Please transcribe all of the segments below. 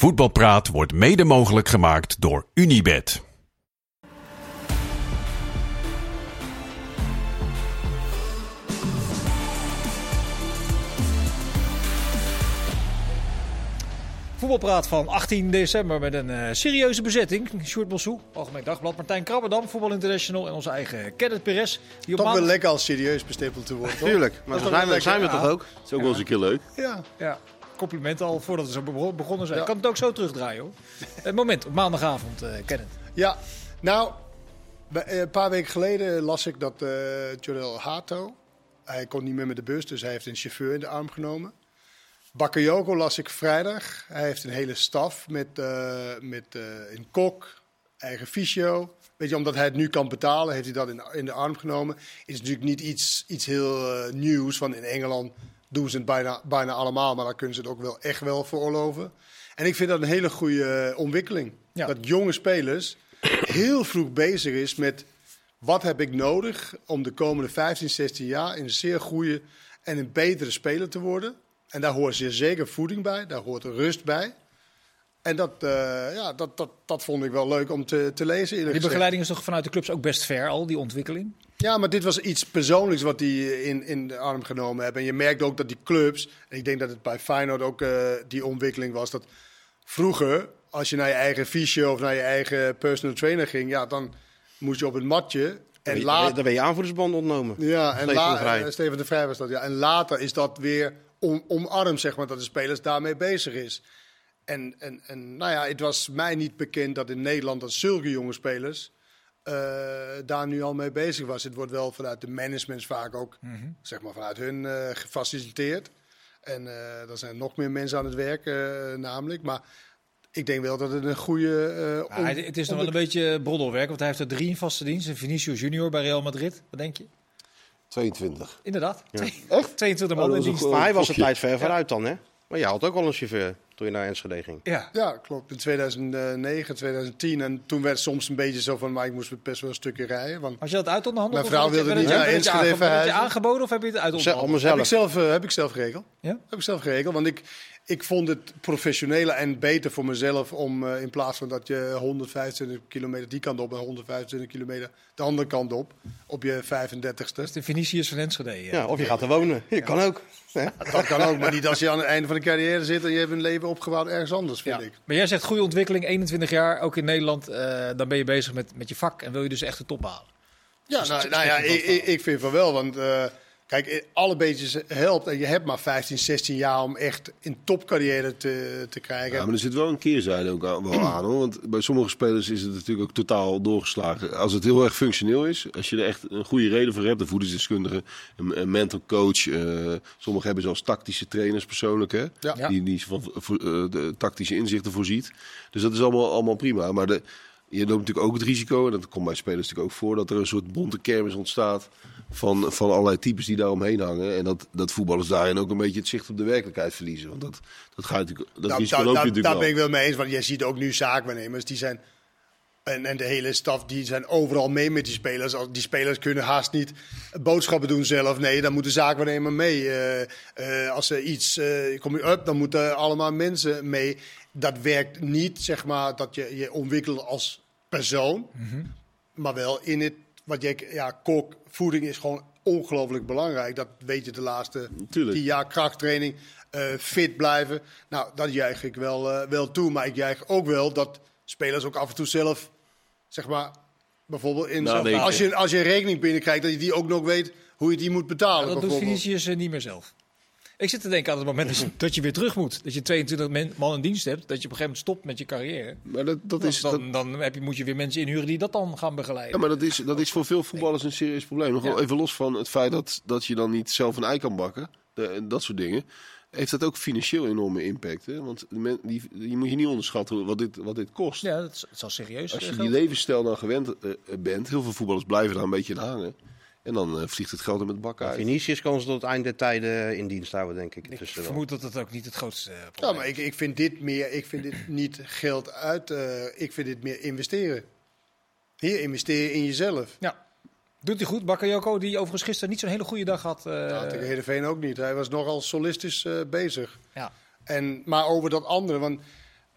Voetbalpraat wordt mede mogelijk gemaakt door Unibed. Voetbalpraat van 18 december met een eh, serieuze bezetting. Sjoerd Bossou, Algemeen Dagblad, Martijn Krabberdam, Voetbal International en onze eigen Kenneth Perez. Die op Toch wel lekker als serieus bestempeld te worden. toch? Tuurlijk, maar Dat zijn, we, zijn we toch ook? Dat is ook wel eens een keer leuk. Ja. Ja, complimenten al voordat we zo bego- begonnen zijn. Ik kan het ook zo terugdraaien hoor. Het moment, op maandagavond, eh Kenneth. Ja, nou, eh, een paar weken geleden las ik dat eh Jorel Hato, hij kon niet meer met de bus, dus hij heeft een chauffeur in de arm genomen. Bakayoko las ik vrijdag. Hij heeft een hele staf met, eh, met eh, een kok, eigen fysio. Weet je, omdat hij het nu kan betalen, heeft hij dat in, in de arm genomen. Is natuurlijk niet iets, iets heel eh, nieuws, want in Engeland doen ze het bijna, bijna allemaal, maar dan kunnen ze het ook wel echt wel veroorloven. En ik vind dat een hele goede eh, ontwikkeling. Ja. Dat jonge spelers heel vroeg bezig is met wat heb ik nodig om de komende 15, 16 jaar een zeer goede en een betere speler te worden. En daar hoort zeer zeker voeding bij, daar hoort rust bij. En dat, eh, ja, dat, dat, dat vond ik wel leuk om te, te lezen. Die gezegd. begeleiding is toch vanuit de clubs ook best ver al, die ontwikkeling? Ja, maar dit was iets persoonlijks wat die in, in de arm genomen hebben. En je merkt ook dat die clubs, en ik denk dat het bij Feyenoord ook eh, die ontwikkeling was, dat vroeger, als je naar je eigen fysio of naar je eigen personal trainer ging, ja, dan moest je op het matje. En Dan later, ben je aanvoerdersband ontnomen. ja, en Steven la- de Vrij. eh, Steven de Vrij was dat, ja. En later is dat weer om, omarmd, zeg maar, dat de spelers daarmee bezig is. En, en, en nou ja, het was mij niet bekend dat in Nederland dat zulke jonge spelers eh, daar nu al mee bezig was. Het wordt wel vanuit de managements vaak ook, zeg maar, vanuit hun eh, gefaciliteerd. En eh er zijn nog meer mensen aan het werk, eh, namelijk. Maar ik denk wel dat het een goede... eh, Ja, on- het, is nog wel een beetje broddelwerk, want hij heeft er drie in vaste dienst. En Vinicius Junior bij Real Madrid, wat denk je? 22. Inderdaad, Echt? 22 Oh, man in een dienst. Maar hij was een tijd ver vooruit dan, hè? Maar je had ook al een chauffeur toen je naar Enschede ging. Ja, Ja, klopt. In 2009, 2010. En toen werd het soms een beetje zo van, maar ik moest best wel een stukje rijden. Want had je dat uit onderhandeld? Mijn vrouw wilde niet naar Enschede werd het je verhuizen. aangeboden of heb je het uit Ze- onderhandeld? Heb ik zelf. eh, heb ik zelf geregeld. Ja? Heb ik zelf geregeld. Want ik, ik vond het professioneler en beter voor mezelf om eh, in plaats van dat je 125 kilometer die kant op en 125 kilometer de andere kant op, op je 35ste. Dat is de Vinicius van Enschede. ja. Ja, of je gaat er wonen. Je kan ook. hè? Dat kan ook, maar niet als je aan het einde van de carrière zit en je hebt een leven opgebouwd ergens anders, vind Ja. ik. Maar jij zegt goede ontwikkeling, 21 jaar, ook in Nederland. eh, dan ben je bezig met, met je vak en wil je dus echt de top halen. Ja, Dus nou, nou ja, ik, ik vind van wel. Want eh, kijk, eh, alle beetjes helpt. En je hebt maar 15, 16 jaar om echt een topcarrière te, te krijgen. Ja, maar er zit wel een keerzijde ook aan, wel aan hoor. Want bij sommige spelers is het natuurlijk ook totaal doorgeslagen. Als het heel erg functioneel is, als je er echt een goede reden voor hebt, een voedingsdeskundige, een, een mental coach. eh sommigen hebben zelfs tactische trainers persoonlijk, hè? Ja. Die, die van eh, de tactische inzichten voorziet. Dus dat is allemaal, allemaal prima. Maar de, je loopt natuurlijk ook het risico, en dat komt bij spelers natuurlijk ook voor, dat er een soort bonte kermis ontstaat van, van allerlei types die daar omheen hangen. En dat, dat voetballers daarin ook een beetje het zicht op de werkelijkheid verliezen. Want dat, dat gaat natuurlijk, dat Nou, risico loop je daar- natuurlijk daar ben ik wel mee eens. Want je ziet ook nu zaakwaarnemers. Die zijn, en, en de hele staf die zijn overal mee met die spelers. Die spelers kunnen haast niet boodschappen doen zelf. Nee, dan moet de zaakwaarnemer mee. Eh, eh, als er iets eh kom je up, dan moeten allemaal mensen mee. Dat werkt niet, zeg maar, dat je je ontwikkelt als persoon. Maar wel in het, wat je, ja, kok, voeding is gewoon ongelooflijk belangrijk. Dat weet je de laatste Tuurlijk. tien jaar krachttraining, eh, fit blijven. Nou, dat juich ik wel, eh, wel toe. Maar ik juich ook wel dat spelers ook af en toe zelf, zeg maar, bijvoorbeeld in Nadenken. als je als je een rekening binnenkrijgt, dat je die ook nog weet hoe je die moet betalen. dat doet bijvoorbeeld. Vinicius eh, niet meer zelf. Ik zit te denken aan het moment dat je, dat je weer terug moet. Dat je 22 men- man in dienst hebt. Dat je op een gegeven moment stopt met je carrière. Maar dat, dat is, dat, dan dan heb je, moet je weer mensen inhuren die dat dan gaan begeleiden. ja, maar dat is, dat is voor veel voetballers een serieus probleem. Nog wel Ja. even los van het feit dat, dat je dan niet zelf een ei kan bakken. De, dat soort dingen. Heeft dat ook financieel enorme impact. Hè? Want men, die, die moet je niet onderschatten wat dit, wat dit kost. Ja, dat is, het zal serieus Als je eh, die levensstijl dan gewend eh, bent. Heel veel voetballers blijven daar een beetje in hangen. En dan eh, vliegt het geld er met de bak uit. Vinicius kan ze tot het eind der tijden in dienst houden, denk ik. Ik vermoed dat het ook niet het grootste eh, Ja, probleem maar is. ik, ik vind dit meer, ik vind dit niet geld uit, eh, ik vind dit meer investeren. Hier investeren in jezelf. Ja. Doet hij goed. Bakayoko, die overigens gisteren niet zo'n hele goede dag had. eh, Ja, tegen Heerenveen ook niet. Hij was nogal solistisch eh, bezig. ja. En, maar over dat andere, want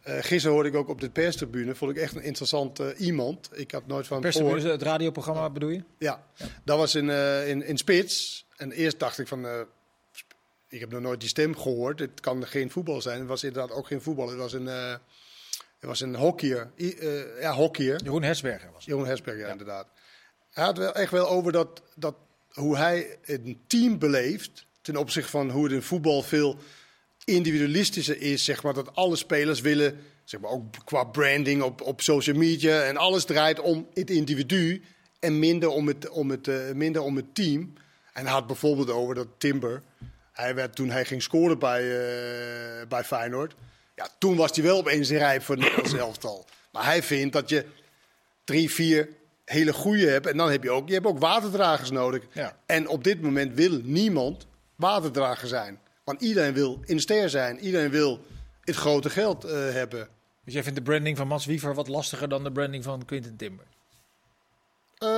Eh, gisteren hoorde ik ook op de perstribune, vond ik echt een interessant eh, iemand. Ik had nooit van hem Pers, gehoord. het radioprogramma bedoel je? Ja, dat was in, eh, in, in Spits. En eerst dacht ik van, ik heb nog nooit die stem gehoord. Het kan geen voetbal zijn. Het was inderdaad ook geen voetbal. Het was een, het was een hockeyer. Ja, hockeyer. Jeroen Hersberger was het. Jeroen Hersberg, ja, inderdaad. Hij had wel echt wel over dat, dat, hoe hij een team beleeft. Ten opzichte van hoe het in voetbal veel individualistischer is. Zeg maar, dat alle spelers willen, zeg maar, ook qua branding op, op social media. En alles draait om het individu. En minder om het, om het, eh, minder om het team. En hij had bijvoorbeeld over dat Timber. Hij werd, toen hij ging scoren bij, eh, bij Feyenoord. Ja, toen was hij wel opeens rijp voor het Nederlands elftal. Maar hij vindt dat je drie, vier hele goede hebt. En dan heb je ook, je hebt ook waterdragers nodig. Ja. En op dit moment wil niemand waterdrager zijn. Want iedereen wil in ster zijn. Iedereen wil het grote geld eh, hebben. Dus jij vindt de branding van Mats Wiever wat lastiger dan de branding van Quinten Timber? Eh,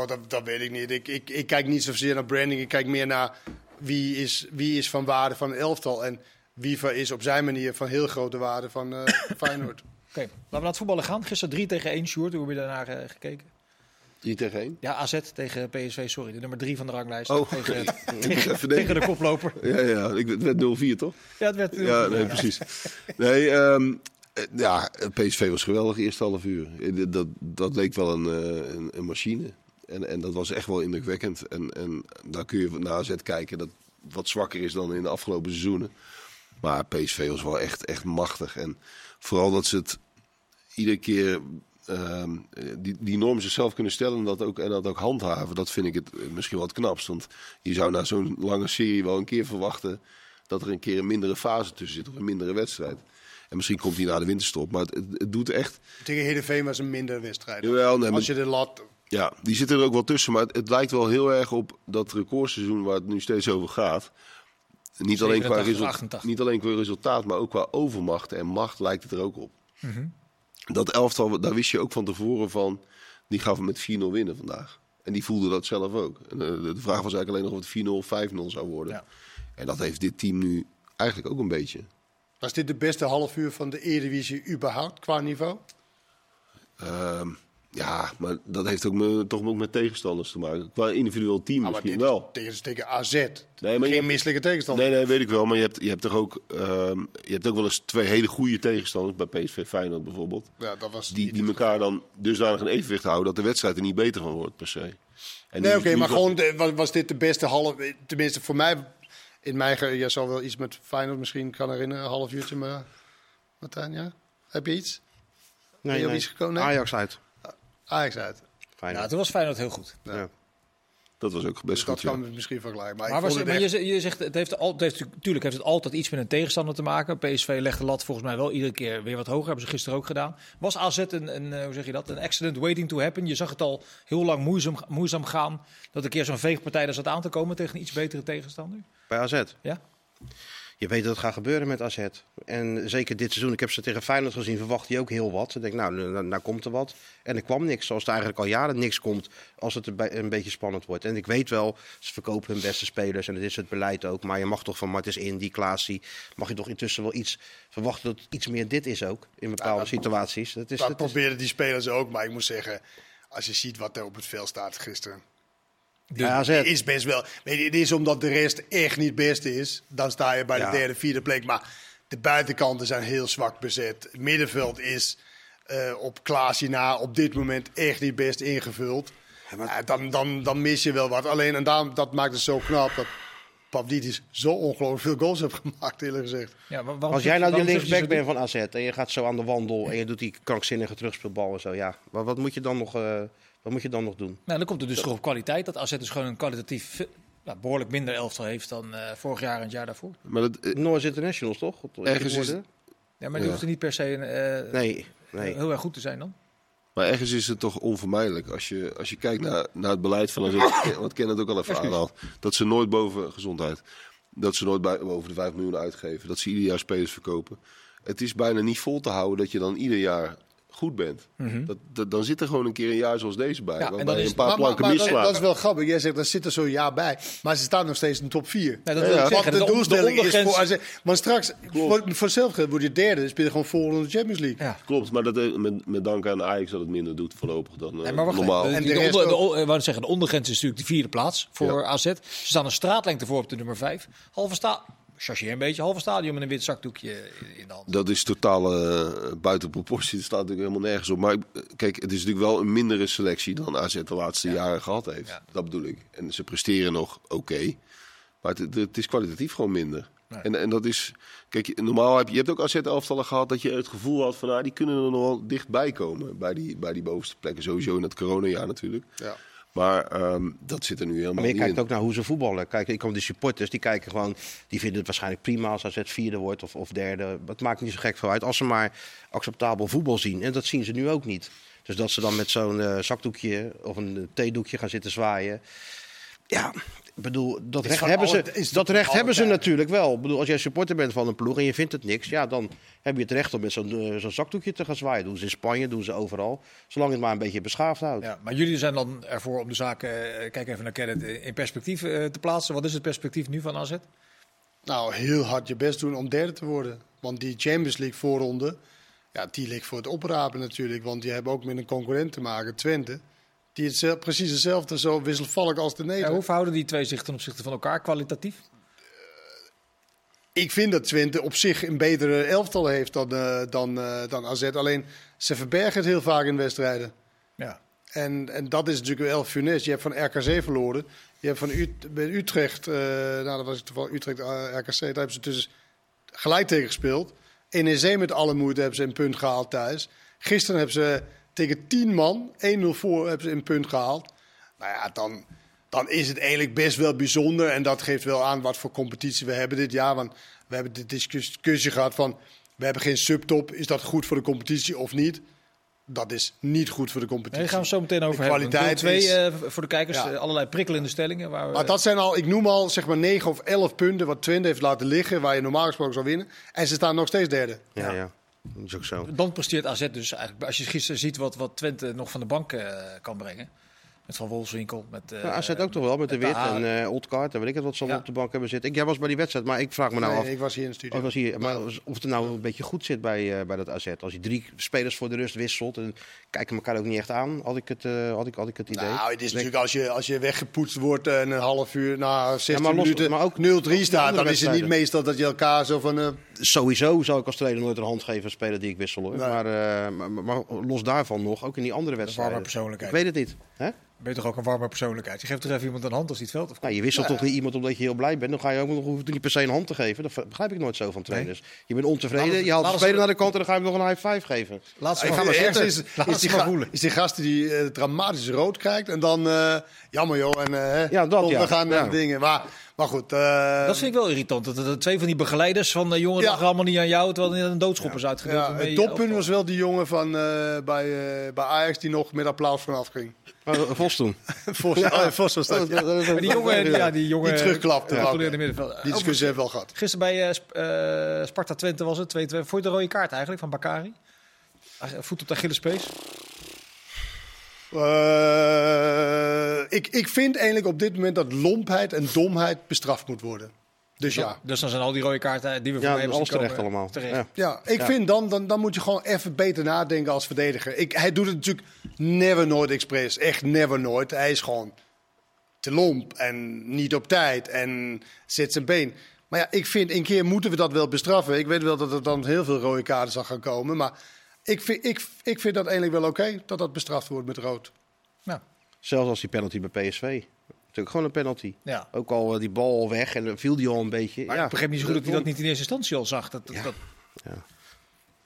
oh, dat, dat weet ik niet. Ik, ik, ik kijk niet zozeer naar branding. Ik kijk meer naar wie is, wie is van waarde van een elftal. En Wiever is op zijn manier van heel grote waarde van eh Feyenoord. Oké, laten we naar het voetballen gaan. Gisteren 3 tegen 1, Sjoerd. Hoe heb je daarnaar gekeken? 3 tegen 1. Ja, AZ tegen PSV, sorry. De nummer 3 van de ranglijst. Oh, tegen, tegen denken. de koploper. Ja, ja, ik, het werd 0-4 toch? Ja, het werd... Ja, nee, precies. Nee, ehm, eh, ja, PSV was geweldig eerste half uur. Eh, Dat, dat leek wel een, eh, een, een machine. En, en dat was echt wel indrukwekkend. En, en daar kun je naar AZ kijken dat wat zwakker is dan in de afgelopen seizoenen. Maar PSV was wel echt, echt machtig. En vooral dat ze het iedere keer ehm, die, die norm zichzelf kunnen stellen en dat, ook, en dat ook handhaven. Dat vind ik het eh, misschien wel het knapst. Want je zou na zo'n lange serie wel een keer verwachten dat er een keer een mindere fase tussen zit of een mindere wedstrijd. En misschien komt hij na de winterstop. Maar het, het, het doet echt. Tegen Heerenveen was een minder wedstrijd. Jawel, nee, maar- Als je de lat... Ja, die zitten er ook wel tussen. Maar het, het lijkt wel heel erg op dat recordseizoen waar het nu steeds over gaat. Niet alleen, qua 87, result- 88. niet alleen qua resultaat, maar ook qua overmacht en macht lijkt het er ook op. Dat elftal, daar wist je ook van tevoren van, die gaf hem met 4-0 winnen vandaag. En die voelde dat zelf ook. En, eh, de vraag was eigenlijk alleen nog of het 4-0 of 5-0 zou worden. Ja. En dat heeft dit team nu eigenlijk ook een beetje. Was dit de beste half uur van de Eredivisie überhaupt qua niveau? Ehm, ja, maar dat heeft ook me, toch ook met tegenstanders te maken. Qua individueel team Ah, misschien wel. Tegen, tegen AZ. Nee, maar je Geen hebt- misselijke tegenstander. Nee, nee, weet ik wel. Maar je hebt, je hebt toch ook, ehm, je hebt ook wel eens twee hele goede tegenstanders. Bij PSV Feyenoord bijvoorbeeld. Ja, dat was Die, die elkaar dan dusdanig in evenwicht houden dat de wedstrijd er niet beter van wordt per se. En Nee, oké, maar gewoon de- was, was dit de beste half... Tenminste, voor mij... In mijn... ge- Jij zal wel iets met Feyenoord misschien kan herinneren. Een half uurtje, maar... Martijn, ja? Heb je iets? Je gekomen? Nee? Ajax uit. Ajax uit. Fijn. Ja, toen was Feyenoord heel goed. Ja. Dat was ook Dus best dat goed. ja. kan het misschien vergelijken. Maar, Maar, ik was, vond het maar echt- je, je zegt, het heeft, al, het heeft, natuurlijk heeft het altijd iets met een tegenstander te maken. PSV legt de lat volgens mij wel iedere keer weer wat hoger. Hebben ze gisteren ook gedaan. Was AZ een, een eh, hoe zeg je dat, een accident waiting to happen? Je zag het al heel lang moeizaam, moeizaam gaan. Dat een keer zo'n veegpartij er zat aan te komen tegen een iets betere tegenstander. Bij AZ. Ja? Je weet dat het gaat gebeuren met AZ. En zeker dit seizoen, ik heb ze tegen Feyenoord gezien, verwacht hij ook heel wat. Ik denk, nou, nou, nou komt er wat. En er kwam niks, zoals er eigenlijk al jaren niks komt als het een be- een beetje spannend wordt. En ik weet wel, ze verkopen hun beste spelers en dat is het beleid ook. Maar je mag toch van Martens Indy, Klaasie, mag je toch intussen wel iets verwachten dat iets meer dit is ook, in bepaalde situaties. Dat is, Dat dat is, probeerden die spelers ook. Maar ik moet zeggen, als je ziet wat er op het veld staat gisteren. Bij AZ. Het is best wel. Weet je, het is omdat de rest echt niet best is. Dan sta je bij Ja. de derde, vierde plek. Maar de buitenkanten zijn heel zwak bezet. Het middenveld is eh, op Klaasje na op dit moment echt niet best ingevuld. Ja, dan, dan, dan mis je wel wat. Alleen en daarom, dat maakt het zo knap dat Pavlidis zo ongelooflijk veel goals heeft gemaakt, eerlijk gezegd. Ja, Als jij nou die linksback bent van AZ en je gaat zo aan de wandel en je doet die krankzinnige terugspeelbal en zo, ja. Maar wat moet je dan nog, eh, wat moet je dan nog doen? Nou, dan komt het dus toch op kwaliteit. Dat AZ dus gewoon een kwalitatief ve- ja, behoorlijk minder elftal heeft dan eh, vorig jaar en het jaar daarvoor. Maar dat, eh, Noors Internationals toch? Ergens is- Worden? Ja, maar die Ja. hoeft er niet per se eh, Nee, nee. heel erg goed te zijn dan. Maar ergens is het toch onvermijdelijk als je, als je kijkt naar, naar het beleid van AZ, wat Ken het ook al even aanhaalt, dat ze nooit boven gezondheid, dat ze nooit bij, boven de 5 miljoen uitgeven, dat ze ieder jaar spelers verkopen. Het is bijna niet vol te houden dat je dan ieder jaar goed bent, dat, dat- dan zit er gewoon een keer een jaar zoals deze bij. Ja, en waarbij dat je is- een paar Maar, maar, planken maar dat, is wel grappig. Jij zegt, er zit er zo'n jaar bij. Maar ze staan nog steeds in de top 4. Nee, dat Ja, wil ik ja. zeggen. Want de, de, doelstelling de is voor... ondergrens- Maar straks, voor, voor hetzelfde word je derde. Dan speel je gewoon volgende in de Champions League. Ja. Klopt, maar dat, eh, met, met dank aan Ajax dat het minder doet voorlopig dan eh, Nee, maar wacht normaal. even. En De, onder, zeggen, de ondergrens is natuurlijk de vierde plaats voor AZ. Ze staan een straatlengte voor op de nummer 5. Halve sta chargeer een beetje, halve stadion met een wit zakdoekje in- de hand. Dat is totaal eh, buiten proportie. Dat staat natuurlijk helemaal nergens op. Maar eh, kijk, het is natuurlijk wel een mindere selectie dan AZ de laatste jaren gehad heeft. Ja. Dat bedoel ik. En ze presteren nog oké. maar het, het is kwalitatief gewoon minder. En, en dat is... Kijk, normaal heb je, je hebt ook AZ-elftallen gehad dat je het gevoel had van... Ah, die kunnen er nog wel dichtbij komen bij die, bij die bovenste plekken. Sowieso in het coronajaar natuurlijk. Ja. Maar ehm, dat zit er nu helemaal Maar je niet kijkt in. ook naar hoe ze voetballen. Kijk, ik kom de supporters, die kijken gewoon, die vinden het waarschijnlijk prima als AZ vierde wordt of, of derde. Het maakt niet zo gek veel uit als ze maar acceptabel voetbal zien. En dat zien ze nu ook niet. Dus dat ze dan met zo'n eh, zakdoekje of een theedoekje gaan zitten zwaaien. Ja, bedoel, dat recht, hebben ze, alle- dat recht hebben ze natuurlijk wel. Ik bedoel, als jij supporter bent van een ploeg en je vindt het niks, ja, dan heb je het recht om met zo'n eh, zo'n zakdoekje te gaan zwaaien. doen ze in Spanje, doen ze overal. Zolang het maar een beetje beschaafd houdt. Ja, maar jullie zijn dan ervoor om de zaak, eh, kijk even naar Kenneth, in perspectief eh, te plaatsen. Wat is het perspectief nu van AZ? Nou, heel hard je best doen om derde te worden. Want die Champions League voorronde, ja, die ligt voor het oprapen natuurlijk. Want die hebben ook met een concurrent te maken, Twente. Die het precies hetzelfde, zo wisselvallig als de Ja, Nederland. hoe verhouden die twee zich ten opzichte van elkaar kwalitatief? Ik vind dat Twente op zich een betere elftal heeft dan, eh, dan, eh, dan AZ. Alleen, ze verbergen het heel vaak in wedstrijden. Ja. En, en dat is natuurlijk wel funest. Je hebt van RKC verloren. Je hebt van Ut bij Utrecht, eh, nou dat was toevallig Utrecht eh, RKC, daar hebben ze dus gelijk tegen gespeeld. NEC met alle moeite hebben ze een punt gehaald thuis. Gisteren hebben ze tegen 10 man, 1-0 voor, hebben ze een punt gehaald. Nou ja, dan, dan is het eigenlijk best wel bijzonder. En dat geeft wel aan wat voor competitie we hebben dit jaar. Want we hebben de discussie gehad van, we hebben geen subtop. Is dat goed voor de competitie of niet? Dat is niet goed voor de competitie. Daar gaan we zo meteen over De hebben. kwaliteit twee, is- eh, voor de kijkers, Ja. eh, allerlei prikkelende stellingen. Waar we, Maar dat zijn al, ik noem al zeg maar 9 of 11 punten wat Twente heeft laten liggen, waar je normaal gesproken zou winnen. En ze staan nog steeds derde. Ja, ja. Dat is ook zo. Dan presteert AZ dus eigenlijk, als je gisteren ziet wat, wat Twente nog van de bank eh, kan brengen. Met Van Wolfswinkel, met... eh, Ja, AZ ook toch wel, met de met Wit en eh Oldkaart en weet ik het wat ze allemaal Ja. op de bank hebben zitten. Ik, jij was bij die wedstrijd, maar ik vraag me nou Nee, af ik was hier in de studio. of, was hier, maar of het nou een beetje goed zit bij, eh, bij dat AZ. Als je drie spelers voor de rust wisselt en kijken elkaar ook niet echt aan, had ik het, eh, had ik, had ik het idee. Nou, het is natuurlijk als je, als je weggepoetst wordt en een half uur na 16 maar los- minuten maar ook- 0-3 ook staat, dan is het niet meestal dat je elkaar zo van... Sowieso zou ik als trainer nooit een hand geven aan speler die ik wissel. Hoor. Nee. Maar, eh, maar, maar los daarvan nog, ook in die andere wedstrijden. warme persoonlijkheid. Ik weet het niet. Hè? Ben je toch ook een warme persoonlijkheid? Je geeft toch even iemand een hand als hij het veld of Nou, je wisselt toch niet iemand omdat je heel blij bent. Dan ga je ook nog hoeft niet per se een hand te geven. Dat begrijp ik nooit zo van trainers. Je bent ontevreden, je haalt de speler naar de kant en dan ga je hem nog een high five geven. Laat ze maar zitten. is, Laat is, die maar ga- voelen. is die gast die eh, dramatisch rood krijgt en dan eh, jammer joh en hè, Ja, dat, ja. we gaan naar Ja. dingen. Maar, maar goed. eh, Dat vind ik wel irritant. Dat twee van die begeleiders van de jongen Ja. allemaal niet aan jou, terwijl er een doodschop is uitgedeeld. ja, het toppunt was wel die jongen van, eh, bij, eh, bij Ajax die nog met applaus vanaf ging. Eh, Vos toen. Vos, oh, Vos was dat, ja. Maar die jongen, ja, die jongen Die terugklapte. Ja, Ja, controleerde middenveld. Die discussie hebben we al gehad. Gisteren bij eh, Sp- eh, Sparta Twente was het 2-2. Vond je de rode kaart eigenlijk van Bakari? Ach, Voet op de Achillespees. Eh, ik, ik vind eigenlijk op dit moment dat lompheid en domheid bestraft moet worden. Dus ja. Dus dan zijn al die rode kaarten die we voor Ja, hebben alles terecht komen, allemaal. Terecht. Ja. Ja, ik Ja. vind dan, dan, dan moet je gewoon even beter nadenken als verdediger. Ik, hij doet het natuurlijk never nooit expres. Echt never nooit. Hij is gewoon te lomp en niet op tijd en zet zijn been. Maar ja, ik vind een keer moeten we dat wel bestraffen. Ik weet wel dat er dan heel veel rode kaarten zal gaan komen. Maar ik vind, ik, ik vind dat eigenlijk wel oké dat dat bestraft wordt met rood. Ja. Zelfs als die penalty bij PSV. Natuurlijk gewoon een penalty. Ja. Ook al eh, die bal al weg en dan viel die al een beetje. Maar ja. ik begreep niet zo goed dat hij dat niet in eerste instantie al zag. Dat, dat, dat-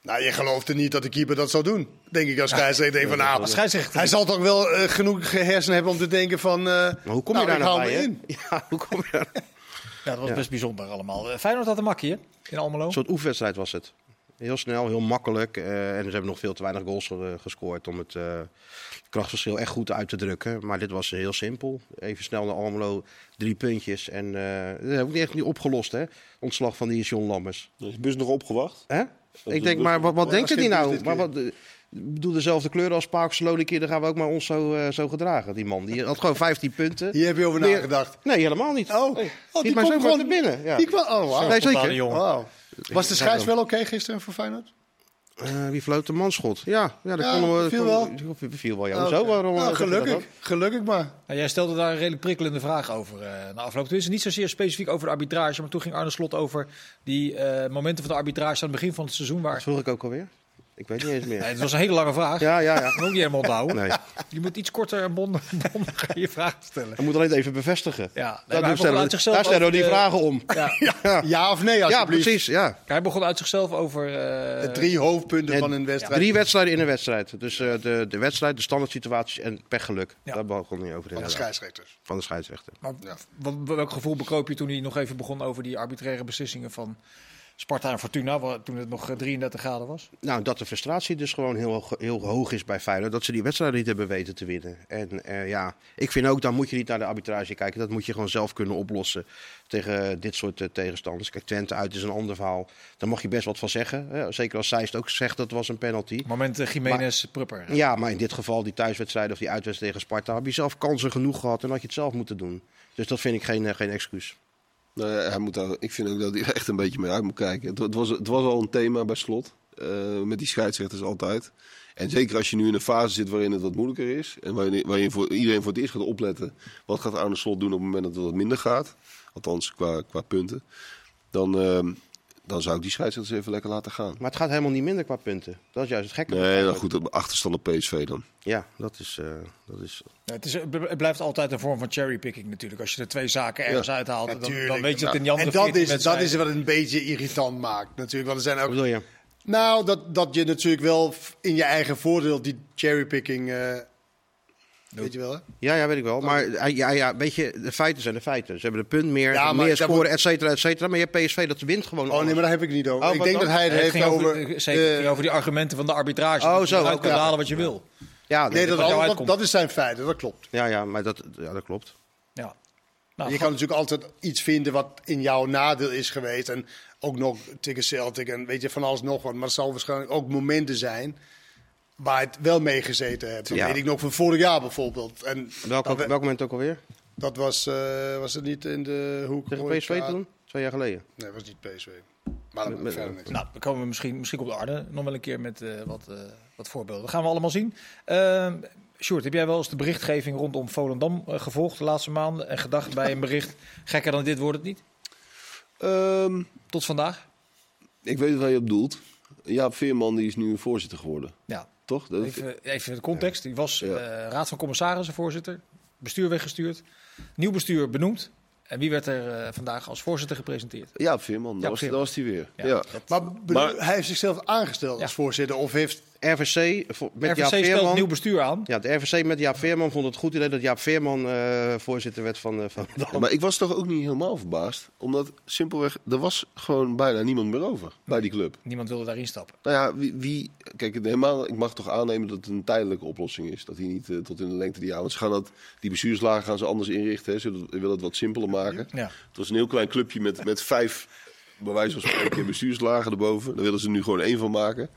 Nou, je gelooft er niet dat de keeper dat zou doen. Denk ik als scheidsrechter. Denk van, nou, Als scheidsrechter- hij zal toch wel eh, genoeg hersenen hebben om te denken van... eh, Maar hoe kom je nou, daar nou bij? in. Ja, hoe kom je daar? ja, dat was best bijzonder allemaal. Feyenoord had een makkie, hè? In Almelo. Een soort oefenwedstrijd was het. Heel snel, heel makkelijk. eh, en ze hebben nog veel te weinig goals eh, gescoord om het eh, krachtverschil echt goed uit te drukken. Maar dit was heel simpel. Even snel naar Almelo, drie puntjes. En eh dat heb ik niet echt niet opgelost, hè? Ontslag van die John Lammers. Is de bus nog opgewacht? Hè? Ik de denk, maar wat, wat denken die nou? Maar keer. wat, Ik bedoel, dezelfde kleuren als Park Saloniki, dan gaan we ook maar ons zo, eh, zo gedragen. Die man, die had gewoon 15 punten. Hier heb je over nagedacht. Nee, helemaal niet. Oh, Nee. oh die kwam zomaar gewoon te binnen. Ja. Die kwam, oh, wauw. Nee, zeker. jongen. Was de scheids wel oké gisteren voor Feyenoord? Eh, wie floot de manschot? Ja, ja dat Ja, konden we. viel wel. viel- Viel wel, ja. Oké. Waarom? Nou, dat gelukkig. Gelukkig maar. Nou, jij stelde daar een redelijk prikkelende vraag over eh na afloop. Tenminste, niet zozeer specifiek over de arbitrage, maar toen ging Arne Slot over die eh, momenten van de arbitrage aan het begin van het seizoen. Waar... Dat vroeg ik ook alweer. Ik weet niet eens meer. Nee, het was een hele lange vraag. Ja, ja, ja. Dat moet ook niet helemaal onthouden. Nee. Je moet iets korter en bond- bondiger je vraag stellen. Ik moet alleen even bevestigen. Ja, nee, Daar, stellen, uit zichzelf daar stellen we die de- vragen om. Ja. Ja of nee, Ja, precies. Ja. Hij begon uit zichzelf over... eh, De drie hoofdpunten En van een wedstrijd. Drie wedstrijden in een wedstrijd. Dus eh, de, de wedstrijd, de standaard situaties en pechgeluk. Ja. Daar begon hij over. van de scheidsrechters. Van de scheidsrechter. Maar Ja. wat, welk gevoel bekroop je toen hij nog even begon over die arbitraire beslissingen van Sparta en Fortuna, toen het nog eh, 33 graden was? Nou, dat de frustratie dus gewoon heel, hoog- heel hoog is bij Feyenoord. Dat ze die wedstrijd niet hebben weten te winnen. En eh, ja, ik vind ook, dan moet je niet naar de arbitrage kijken. Dat moet je gewoon zelf kunnen oplossen tegen dit soort eh, tegenstanders. Kijk, Twente uit is een ander verhaal. Daar mag je best wat van zeggen. Hè. Zeker als Zeist ook zegt dat het was een penalty. Moment eh, Jiménez Prupper. Ja, maar in dit geval, die thuiswedstrijd of die uitwedstrijd tegen Sparta, heb je zelf kansen genoeg gehad en had je het zelf moeten doen. Dus dat vind ik geen, eh, geen excuus. Nou ja, hij moet daar, ik vind ook dat hij er echt een beetje mee uit moet kijken. Het, was, het was al een thema bij slot. eh, met die scheidsrechters altijd. En zeker als je nu in een fase zit waarin het wat moeilijker is. En waarin, waarin voor, iedereen voor het eerst gaat opletten. Wat gaat Arne Slot doen op het moment dat het wat minder gaat. Althans, qua, qua punten. Dan, ehm, dan zou ik die scheidsrechters even lekker laten gaan. Maar het gaat helemaal niet minder qua punten. Dat is juist het gekke. Nee, dan goed, op achterstand op PSV dan. Ja, dat is, eh, dat is Ja, het, is, het blijft altijd een vorm van cherrypicking natuurlijk. Als je er twee zaken ergens uithaalt, dan, dan weet je dat in die andere En dat 14 is, dat is wat het een beetje irritant maakt natuurlijk. Want er zijn Wat ook... bedoel je? Nou, dat, dat je natuurlijk wel in je eigen voordeel die cherrypicking... eh weet je wel, hè? Ja, ja, weet ik wel. Maar ja, ja, weet je, de feiten zijn de feiten. Ze hebben de punt meer, Ja, maar meer dat scoren, et cetera, et cetera. Maar je hebt PSV, dat wint gewoon Oh nee, maar daar heb ik het niet over. Oh, ik wat denk dan? dat hij het het heeft ging over... over, zeker, het de- over die argumenten van de arbitrage. Oh, je zo, ook, kan halen wat je wil. Ja, Nee, dat, jou dat, uitkomt. dat is zijn feiten, dat klopt. ja, ja, maar dat, ja, dat klopt. Ja. Nou, je kan natuurlijk altijd iets vinden wat in jouw nadeel is geweest. En ook nog tegen Celtic en weet je, van alles nog wat. Maar er zal waarschijnlijk ook momenten zijn waar het wel meegezeten hebt. Dat Ja. weet ik nog van vorig jaar bijvoorbeeld. En Welk, dat, welk moment ook alweer? dat was, eh, was het niet in de hoek? Tegen? PSV Ja. toen? Twee jaar geleden. Nee, dat was niet PSV. Maar dat Met- verder niks. Nou, dan komen we misschien, misschien komt Arne nog wel een keer met eh, wat, eh, wat voorbeelden. Dat gaan we allemaal zien. Uh, Sjoerd, heb jij wel eens de berichtgeving rondom Volendam gevolgd de laatste maanden en gedacht bij een bericht, gekker dan dit wordt het niet? Ehm, Tot vandaag? ik weet waar je op doelt. Jaap Veerman die is nu voorzitter geworden. Ja, Toch? Dat, even, even de context. Die was Ja. eh, raad van commissarissen voorzitter, bestuur weggestuurd, nieuw bestuur benoemd. En wie werd er eh, vandaag als voorzitter gepresenteerd? Jaap Veerman, dat, was, dat was hij weer. Ja, Ja. dat- Maar, hij heeft zichzelf aangesteld als Ja. voorzitter. Of heeft... RVC, met RVC Jaap Veerman. nieuw bestuur aan. Ja, de RVC met Jaap Veerman vond het goed idee dat Jaap Veerman eh, voorzitter werd van, eh van Ja, maar ik was toch ook niet helemaal verbaasd. Omdat simpelweg, er was gewoon bijna niemand meer over bij die club. Niemand wilde daarin stappen. Nou ja, wie, wie kijk, helemaal, ik mag toch aannemen dat het een tijdelijke oplossing is. Dat hij niet eh, tot in de lengte die jaar. Want ze gaan dat, die bestuurslagen gaan ze anders inrichten. Hè. Ze willen het wat simpeler maken. Ja. Het was een heel klein clubje met, met vijf, bij wijze van spreken, bestuurslagen erboven. Daar willen ze nu gewoon één van maken.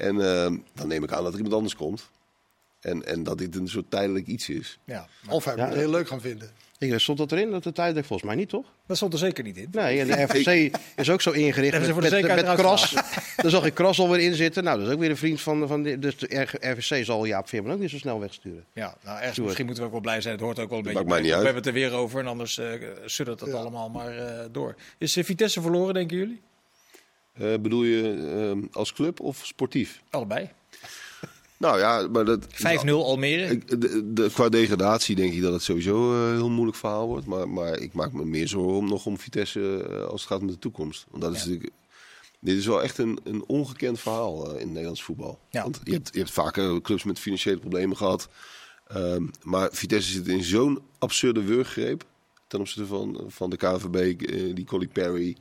En eh, dan neem ik aan dat er iemand anders komt. En, en dat dit een soort tijdelijk iets is. Ja, Of hij Ja, het heel leuk gaan vinden. Ik, stond dat erin? Dat de tijdelijk volgens mij niet, toch? dat stond er zeker niet in. Nee, en de RVC is ook zo ingericht met, voor de met, Kras. Daar zag ik Kras alweer in zitten. Nou, dat is ook weer een vriend van, van de, dus de RVC zal Jaap Veerman ook niet zo snel wegsturen. Ja, nou ergens Doe misschien moeten we ook wel blij zijn. Het hoort ook wel een beetje maakt mij bij. niet uit. We hebben het er weer over en anders eh suddert dat Ja. allemaal maar eh, door. Is eh, Vitesse verloren, denken jullie? Eh, bedoel je eh, als club of sportief? Allebei. 5-0 Nou ja, maar dat... Almere. Ik- de, de, qua degradatie denk ik dat het sowieso een heel moeilijk verhaal wordt. Maar, maar ik maak me meer zorgen om, nog om Vitesse eh, als het gaat om de toekomst. Want dat is natuurlijk, dit is wel echt een, een ongekend verhaal eh, in Nederlands voetbal. Ja. Want je hebt, je hebt vaker clubs met financiële problemen gehad. Ehm, maar Vitesse zit in zo'n absurde wurggreep ten opzichte van, van de KNVB, eh, die Collie Perry.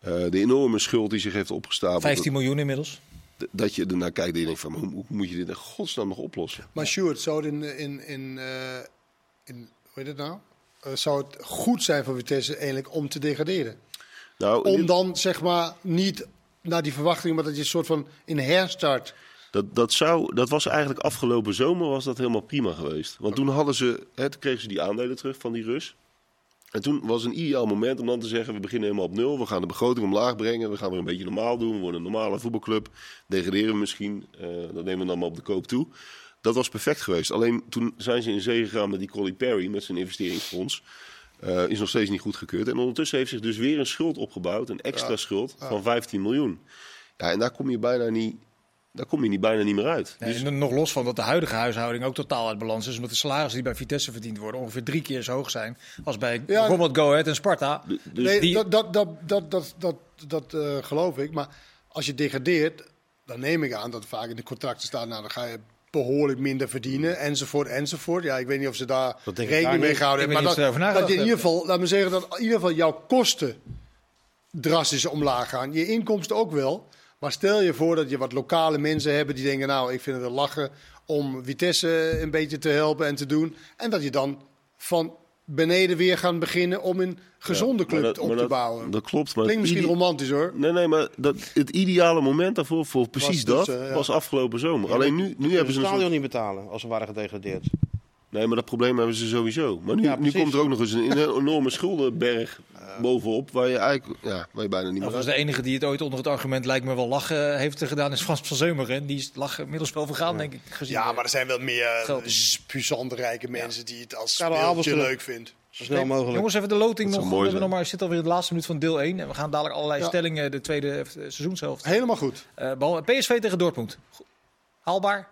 Eh, de enorme schuld die zich heeft opgestapeld. 15 miljoen inmiddels. Dat, je ernaar kijkt en je denkt van, hoe, hoe moet je dit in godsnaam nog oplossen? Maar Sjoerd, zou het in, in, in, eh, in hoe heet het nou? Eh, zou het goed zijn voor Vitesse eigenlijk om te degraderen? Nou, Om dit- dan zeg maar niet naar die verwachtingen, maar dat je een soort van in herstart Dat, dat, zou, dat was eigenlijk afgelopen zomer was dat helemaal prima geweest. Want toen hadden ze, hè, toen kregen ze die aandelen terug van die Rus. En toen was een ideaal moment om dan te zeggen: we beginnen helemaal op nul. We gaan de begroting omlaag brengen. We gaan weer een beetje normaal doen. We worden een normale voetbalclub. Degraderen we misschien. eh, dat nemen we dan maar op de koop toe. Dat was perfect geweest. Alleen toen zijn ze in zee gegaan met die Collie Perry, met zijn investeringsfonds. Eh, is nog steeds niet goedgekeurd. En ondertussen heeft zich dus weer een schuld opgebouwd. Een extra schuld van 15 miljoen. Ja, en daar kom je bijna niet, daar kom je niet, bijna niet meer uit. Nee, Dus- en nog los van dat de huidige huishouding ook totaal uit balans is. Omdat de salarissen die bij Vitesse verdiend worden ongeveer drie keer zo hoog zijn. als bij Ja. bijvoorbeeld Go Ahead en Sparta. dus nee, die- dat, dat, dat, dat, dat, dat, dat eh, geloof ik. Maar als je degradeert, dan neem ik aan dat vaak in de contracten staat... nou, dan ga je behoorlijk minder verdienen, enzovoort, enzovoort. Ja, ik weet niet of ze daar Dat rekening daar mee gehouden hebben. weet Maar dat, dat daarover je in ieder geval, laat me zeggen, dat in ieder geval jouw kosten drastisch omlaag gaan. Je inkomsten ook wel. Maar stel je voor dat je wat lokale mensen hebt die denken... nou, ik vind het een lachen om Vitesse een beetje te helpen en te doen. En dat je dan van beneden weer gaan beginnen om een gezonde Ja, club dat- op te dat- bouwen. Dat klopt. Maar Klinkt misschien romantisch hoor. Nee, nee, maar dat, het ideale moment daarvoor, voor precies dus, dat, eh, ja. was afgelopen zomer. Alleen nu, nu hebben ze ze het stadion soort... niet betalen als ze waren gedegradeerd. Nee, maar dat probleem hebben ze sowieso. Maar nu, Ja, nu komt er ook nog eens een, een enorme schuldenberg bovenop, waar je eigenlijk ja, waar je bijna niet meer Dat was de enige die het ooit onder het argument lijkt me wel lachen heeft gedaan. Is Frans van Zeumeren. Die is lachen inmiddels wel vergaan, denk ik. Gezien Ja, maar er zijn wel meer Geld. uh, puissante rijke mensen die het als speeltje leuk vindt. Zo snel mogelijk. Jongens, even de loting nog. We hebben nog maar, zit alweer in de laatste minuut van deel 1. En we gaan dadelijk allerlei Ja. stellingen de tweede eh, seizoenshelft. Helemaal goed. Eh, PSV tegen Dortmund. Haalbaar?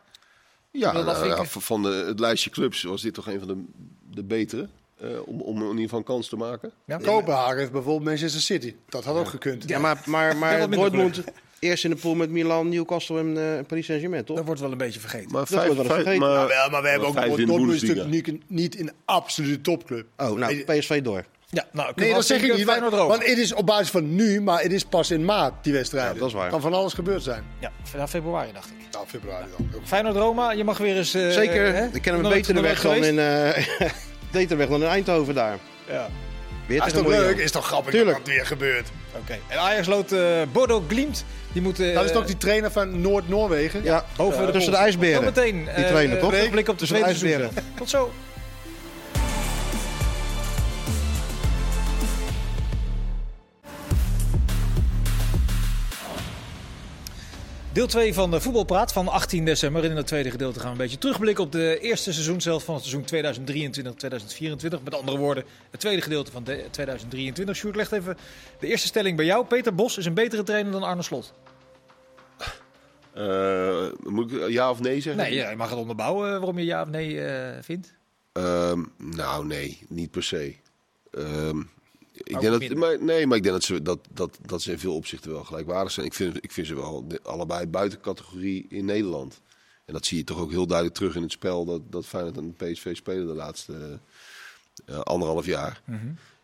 Ja, nou van de, het lijstje clubs was dit toch een van de, de betere. eh, om, om in ieder geval een kans te maken. Ja. Kopenhagen heeft bijvoorbeeld Manchester City. Dat had ook gekund. Ja, maar, maar, maar Dortmund eerst in de pool met Milan, Newcastle en eh, Paris Saint-Germain, toch? Dat wordt wel een beetje vergeten. Maar Dat vijf, wordt wel vergeten. maar, Nou, wel, maar we hebben ook Dortmund natuurlijk niet, niet in absolute topclub. Oh, nou, PSV door. Ja, nou, Nee, dat zeg ik niet. Want, het is op basis van nu, maar het is pas in maart, die wedstrijd. Ja, dat is waar. Kan van alles gebeurd zijn. Ja, vanaf februari dacht ik. Nou, februari dan. Feyenoord Roma, je mag weer eens... eh, Zeker, hè? ik ken hem beter de weg dan in, eh beter weg dan in Eindhoven daar. Ja, Weer Ah, is toch leuk? Is toch grappig Tuurlijk. dat dat weer gebeurt? oké. En Ajax loopt eh Bodo Glimt. Die moet... eh, Dat is toch die trainer van Noord-Noorwegen? Ja, boven de tussen de ijsberen. Zometeen. Die eh, trainer, toch? eh, Blik op de Tussen de tweede ijsberen. Tot zo. Deel 2 van de voetbalpraat van 18 december. En in het tweede gedeelte gaan we een beetje terugblikken op de eerste seizoenshelft van het seizoen 2023-2024. Met andere woorden, het tweede gedeelte van de 2023. Sjoerd, legt even de eerste stelling bij jou. Peter Bos is een betere trainer dan Arne Slot. Eh, moet ik ja of nee zeggen? Nee, ja, je mag het onderbouwen waarom je ja of nee eh, vindt. Ehm, nou, nee, niet per se. Ehm, ik denk dat, maar, nee, maar ik denk dat ze, dat, dat, dat ze in veel opzichten wel gelijkwaardig zijn. Ik vind, ik vind ze wel allebei buiten categorie in Nederland. En dat zie je toch ook heel duidelijk terug in het spel dat, dat Feyenoord en PSV spelen de laatste eh, anderhalf jaar.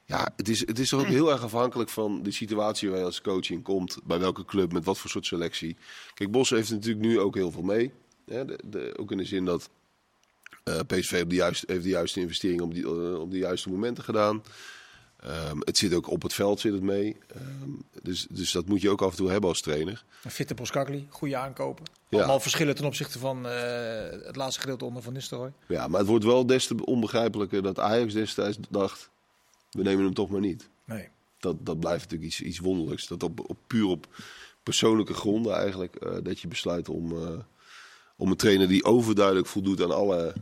Ja, het is, het is toch ook heel erg afhankelijk van de situatie waar je als coach in komt. Bij welke club, met wat voor soort selectie. Kijk, Bos heeft natuurlijk nu ook heel veel mee. De, de, ook in de zin dat eh, PSV op de juiste, heeft de juiste investering op, die, eh, op de juiste momenten gedaan. Ehm, het zit ook op het veld zit het mee. Ehm, dus, dus dat moet je ook af en toe hebben als trainer. Fitte Poskakli, goede aankopen. Ja. Allemaal verschillen ten opzichte van eh, het laatste gedeelte onder Van Nistelrooy. Ja, maar het wordt wel des te onbegrijpelijker dat Ajax destijds dacht... we nemen hem toch maar niet. Nee. Dat, dat blijft natuurlijk iets, iets wonderlijks. Dat op, op, puur op persoonlijke gronden eigenlijk... eh, dat je besluit om, eh, om een trainer die overduidelijk voldoet aan alle...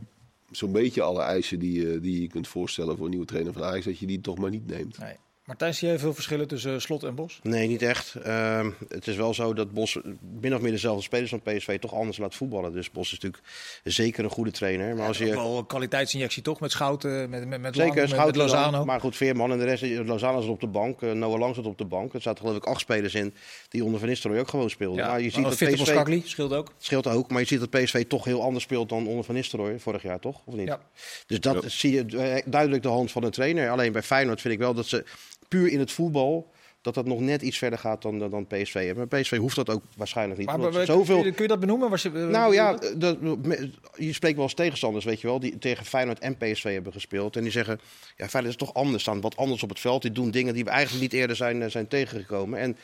zo'n beetje alle eisen die, die je kunt voorstellen voor een nieuwe trainer van Ajax... dat je die toch maar niet neemt. nee. Martijn, zie jij veel verschillen tussen eh, Slot en Bos? Nee, niet echt. Ehm, het is wel zo dat Bos min of meer dezelfde spelers van PSV toch anders laat voetballen. Dus Bos is natuurlijk zeker een goede trainer. Maar als je... wel een kwaliteitsinjectie toch? Met Schouten, met, met, met, Zeker, Lang, met, met Schouten dan. Lozano. Maar goed, Veerman en de rest. Lozano zat op de bank. eh, Noah Lang zat op de bank. Er zaten geloof ik acht spelers in die onder Van Nistelrooy ook gewoon speelden. ja, maar je ziet dat PSV... Poskakli scheelt ook. scheelt ook, maar je ziet dat PSV toch heel anders speelt dan onder Van Nistelrooy vorig jaar, toch? Of niet? Ja. Dus dat Ja. zie je eh, duidelijk de hand van een trainer. Alleen bij Feyenoord vind ik wel dat ze puur in het voetbal... dat dat nog net iets verder gaat dan, dan PSV. Maar PSV hoeft dat ook waarschijnlijk niet. Maar, maar- zoveel... kun, je, dat benoemen? Was je, eh, Nou ja, dat, je spreekt wel eens tegenstanders, weet je wel, die tegen Feyenoord en PSV hebben gespeeld. En die zeggen, ja, Feyenoord is toch anders, staan wat anders op het veld. Die doen dingen die we eigenlijk niet eerder zijn, eh, zijn tegengekomen. En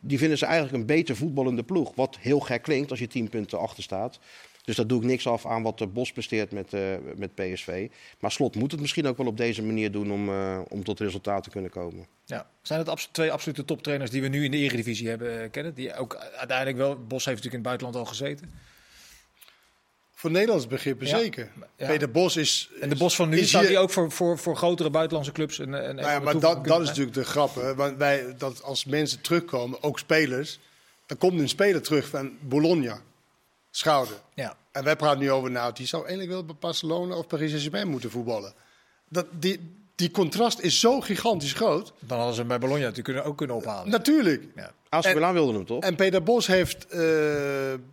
die vinden ze eigenlijk een beter voetballende ploeg. Wat heel gek klinkt als je 10 punten achter staat. Dus daar doe ik niks af aan wat de Bos presteert met, eh, met PSV. Maar Slot moet het misschien ook wel op deze manier doen om, eh, om tot resultaat te kunnen komen. Ja. Zijn het abso- twee absolute toptrainers die we nu in de Eredivisie hebben eh, kennen? Die ook uiteindelijk wel, Bos heeft natuurlijk in het buitenland al gezeten. Voor Nederlands begrippen Ja. zeker. Ja. Peter Bos is... En de Bos van nu is staat hier- die ook voor, voor, voor grotere buitenlandse clubs. Een, een Nou ja, maar dat, dat is natuurlijk de grap. Hè? Want wij, dat als mensen terugkomen, ook spelers, dan komt een speler terug van Bologna, Schouder. Ja. En wij praten nu over, nou, die zou eigenlijk wel bij Barcelona of Paris Saint-Germain moeten voetballen. Dat, die, die contrast is zo gigantisch groot. Dan hadden ze hem bij Bologna natuurlijk kunnen, ook kunnen ophalen. Natuurlijk. Ja. AC Milan wilde hem toch? En Peter Bos heeft eh,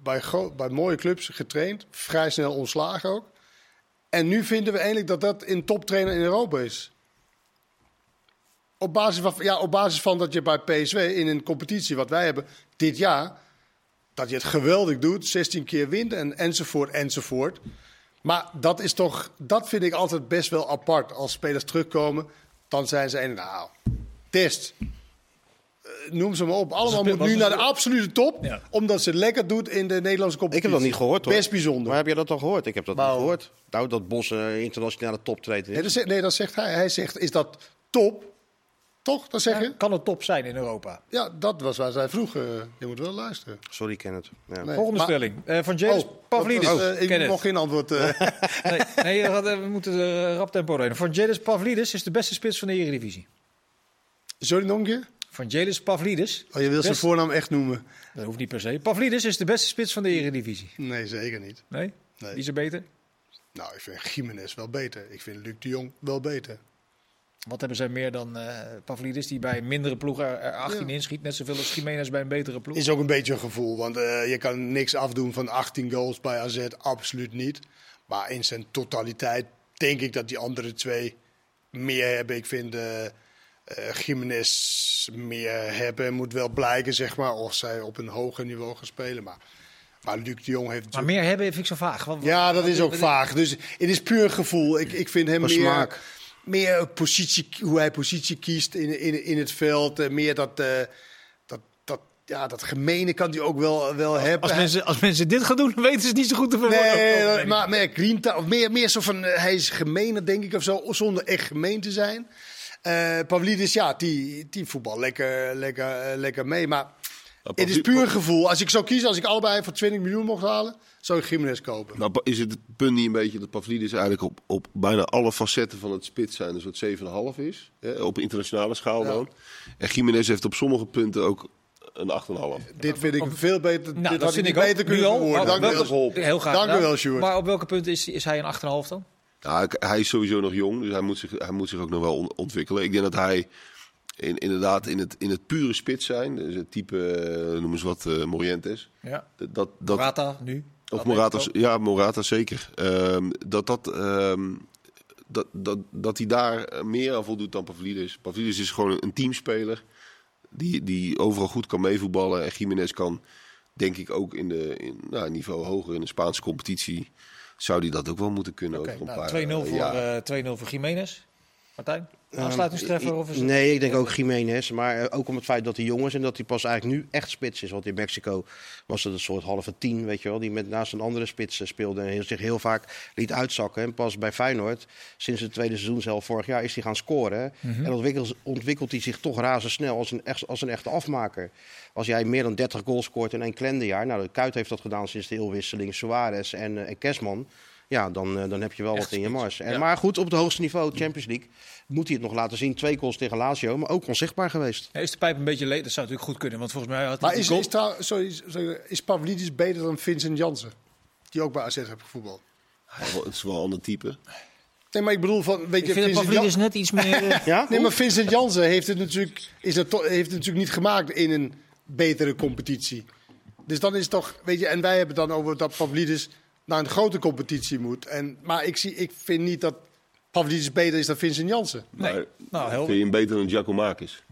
bij, bij mooie clubs getraind, vrij snel ontslagen ook. En nu vinden we eigenlijk dat dat een toptrainer in Europa is. Op basis, van, ja, op basis van dat je bij PSV in een competitie wat wij hebben dit jaar, dat je het geweldig doet, 16 keer wint en, enzovoort, enzovoort. Maar dat is toch, dat vind ik altijd best wel apart. Als spelers terugkomen, dan zijn ze een, nou, test. Eh, Noem ze maar op. Allemaal moet nu naar de absolute top, Ja. omdat ze het lekker doet in de Nederlandse Ik competitie. heb dat niet gehoord hoor. Best bijzonder. Maar heb je dat al gehoord? Ik heb dat niet gehoord. Nou, dat Bos internationale Nee, is. dat zegt, nee, dat zegt hij. Hij zegt, is dat top? Toch? Dat zeg je? Ja, kan het top zijn in Europa? Ja, dat was waar zij vroeg. je moet wel luisteren. Sorry, Kenneth. Ja. Nee, Volgende maar- stelling. Eh, van James Oh, Pavlidis. was, eh, ik Kenneth. nog geen antwoord. eh. Nee, nee we, moeten rap tempo rijden. Van Jalis Pavlidis is de beste spits van de Eredivisie. Sorry, nog een keer? Van Jalis Pavlidis. Oh, je wil zijn voornaam echt noemen? Dat hoeft niet per se. Pavlidis is de beste spits van de Eredivisie. Nee, zeker niet. Nee? Nee. Wie is er beter? Nou, ik vind Jiménez wel beter. Ik vind Luc de Jong wel beter. Wat hebben zij meer dan eh Pavlidis die bij mindere ploegen er, er 18 Ja. inschiet? Net zoveel als Jiménez bij een betere ploeg. Is ook een beetje een gevoel, want eh, je kan niks afdoen van 18 goals bij AZ, absoluut niet. Maar in zijn totaliteit denk ik dat die andere twee meer hebben. Ik vind eh eh, Jiménez meer hebben, moet wel blijken, zeg maar, of zij op een hoger niveau gaan spelen. Maar, maar Luc de Jong heeft Maar meer hebben vind ik zo vaag. Wat- Ja, dat wat- is ook wat- vaag. Dus het is puur gevoel. Ik, ik vind hem meer, smaak. Meer positie, hoe hij positie kiest in, in, in het veld. eh, meer dat, eh, dat, dat, ja, dat gemene kan hij ook wel, wel hebben. Als mensen, als mensen dit gaan doen, dan weten ze het niet zo goed te verwoorden. Nee, dat- maar meer grinta, of meer, meer zo van, eh, hij is gemener, denk ik, of zo, zonder echt gemeen te zijn. Eh Pavlidis, ja, die, die voetbal lekker, lekker, lekker mee. Maar het is puur gevoel. Als ik zou kiezen, als ik allebei voor 20 miljoen mocht halen, zou ik Jiménez kopen. Nou, is het het punt niet een beetje dat Pavlidis eigenlijk op, op bijna alle facetten van het spits zijn een soort 7,5 is? Hè, op internationale schaal Ja. dan. En Jiménez heeft op sommige punten ook een 8,5. Dit vind ik veel beter. Nou, dit dat had vind ik beter ook. Nu kunnen verwoorden. Maar Dank u wel. Heel graag. Dank u wel, Sjoerd. Maar op welke punt is, is hij een 8,5 dan? Ik- hij is sowieso nog jong, dus hij moet zich, hij moet zich ook nog wel on- ontwikkelen. Ik denk dat hij in, inderdaad in het, in het pure spits zijn, dus het type, eh, noem eens wat, eh, Morientes. Ja. Dat, dat, Morata nu. Of Morata, ja, Morata zeker. Ehm, dat, dat, ehm, dat, dat, dat hij daar eh, meer aan voldoet dan Pavlidis. Pavlidis is gewoon een teamspeler die, die overal goed kan meevoetballen. En Jiménez kan, denk ik, ook in de in, nou, een niveau hoger in de Spaanse competitie. Zou die dat ook wel moeten kunnen een nou, paar 2-0 voor, jaar. eh 2-0 voor Jiménez. Martijn? Aansluitingstreffer? Of is het... Nee, ik denk ook Jiménez. Maar eh, ook om het feit dat hij jong is en dat hij pas eigenlijk nu echt spits is. Want in Mexico was het een soort halve tien, weet je wel. Die met naast een andere spits eh, speelde en heel- zich heel vaak liet uitzakken. En pas bij Feyenoord, sinds het tweede seizoen zelf vorig jaar, is hij gaan scoren. Mhm. En ontwikkelt, ontwikkelt hij zich toch razendsnel als een, echt, als een echte afmaker. Als jij meer dan 30 goals scoort in één kalenderjaar. Nou, de Kuit heeft dat gedaan sinds de heelwisseling. Suarez en, eh, en Kesman. Ja, dan, eh, dan heb je wel Echt wat in je mars. En, Ja. Maar goed, op het hoogste niveau, Champions League, moet hij het nog laten zien. Twee goals tegen Lazio, maar ook onzichtbaar geweest. Ja, is de pijp een beetje leeg? Dat zou natuurlijk goed kunnen, want volgens mij had hij Maar is, goal- is, trouw- sorry, sorry, is Pavlidis beter dan Vincent Jansen? Die ook bij AZ heeft gevoetbald. Het is wel een ander type. Nee, maar ik bedoel van, weet Ik je, vind dat Vincent Pavlidis Jan- net iets meer... eh, Ja? Nee, maar Vincent Jansen heeft het natuurlijk, is het to- heeft het natuurlijk niet gemaakt in een betere competitie. Dus dan is het toch, weet je, en wij hebben het dan over dat Pavlidis naar een grote competitie moet. En, maar ik, zie, ik vind niet dat Pavlidis beter is dan Vincent Jansen. Nee. Maar Nou, helder. vind je hem beter dan Giacomakis?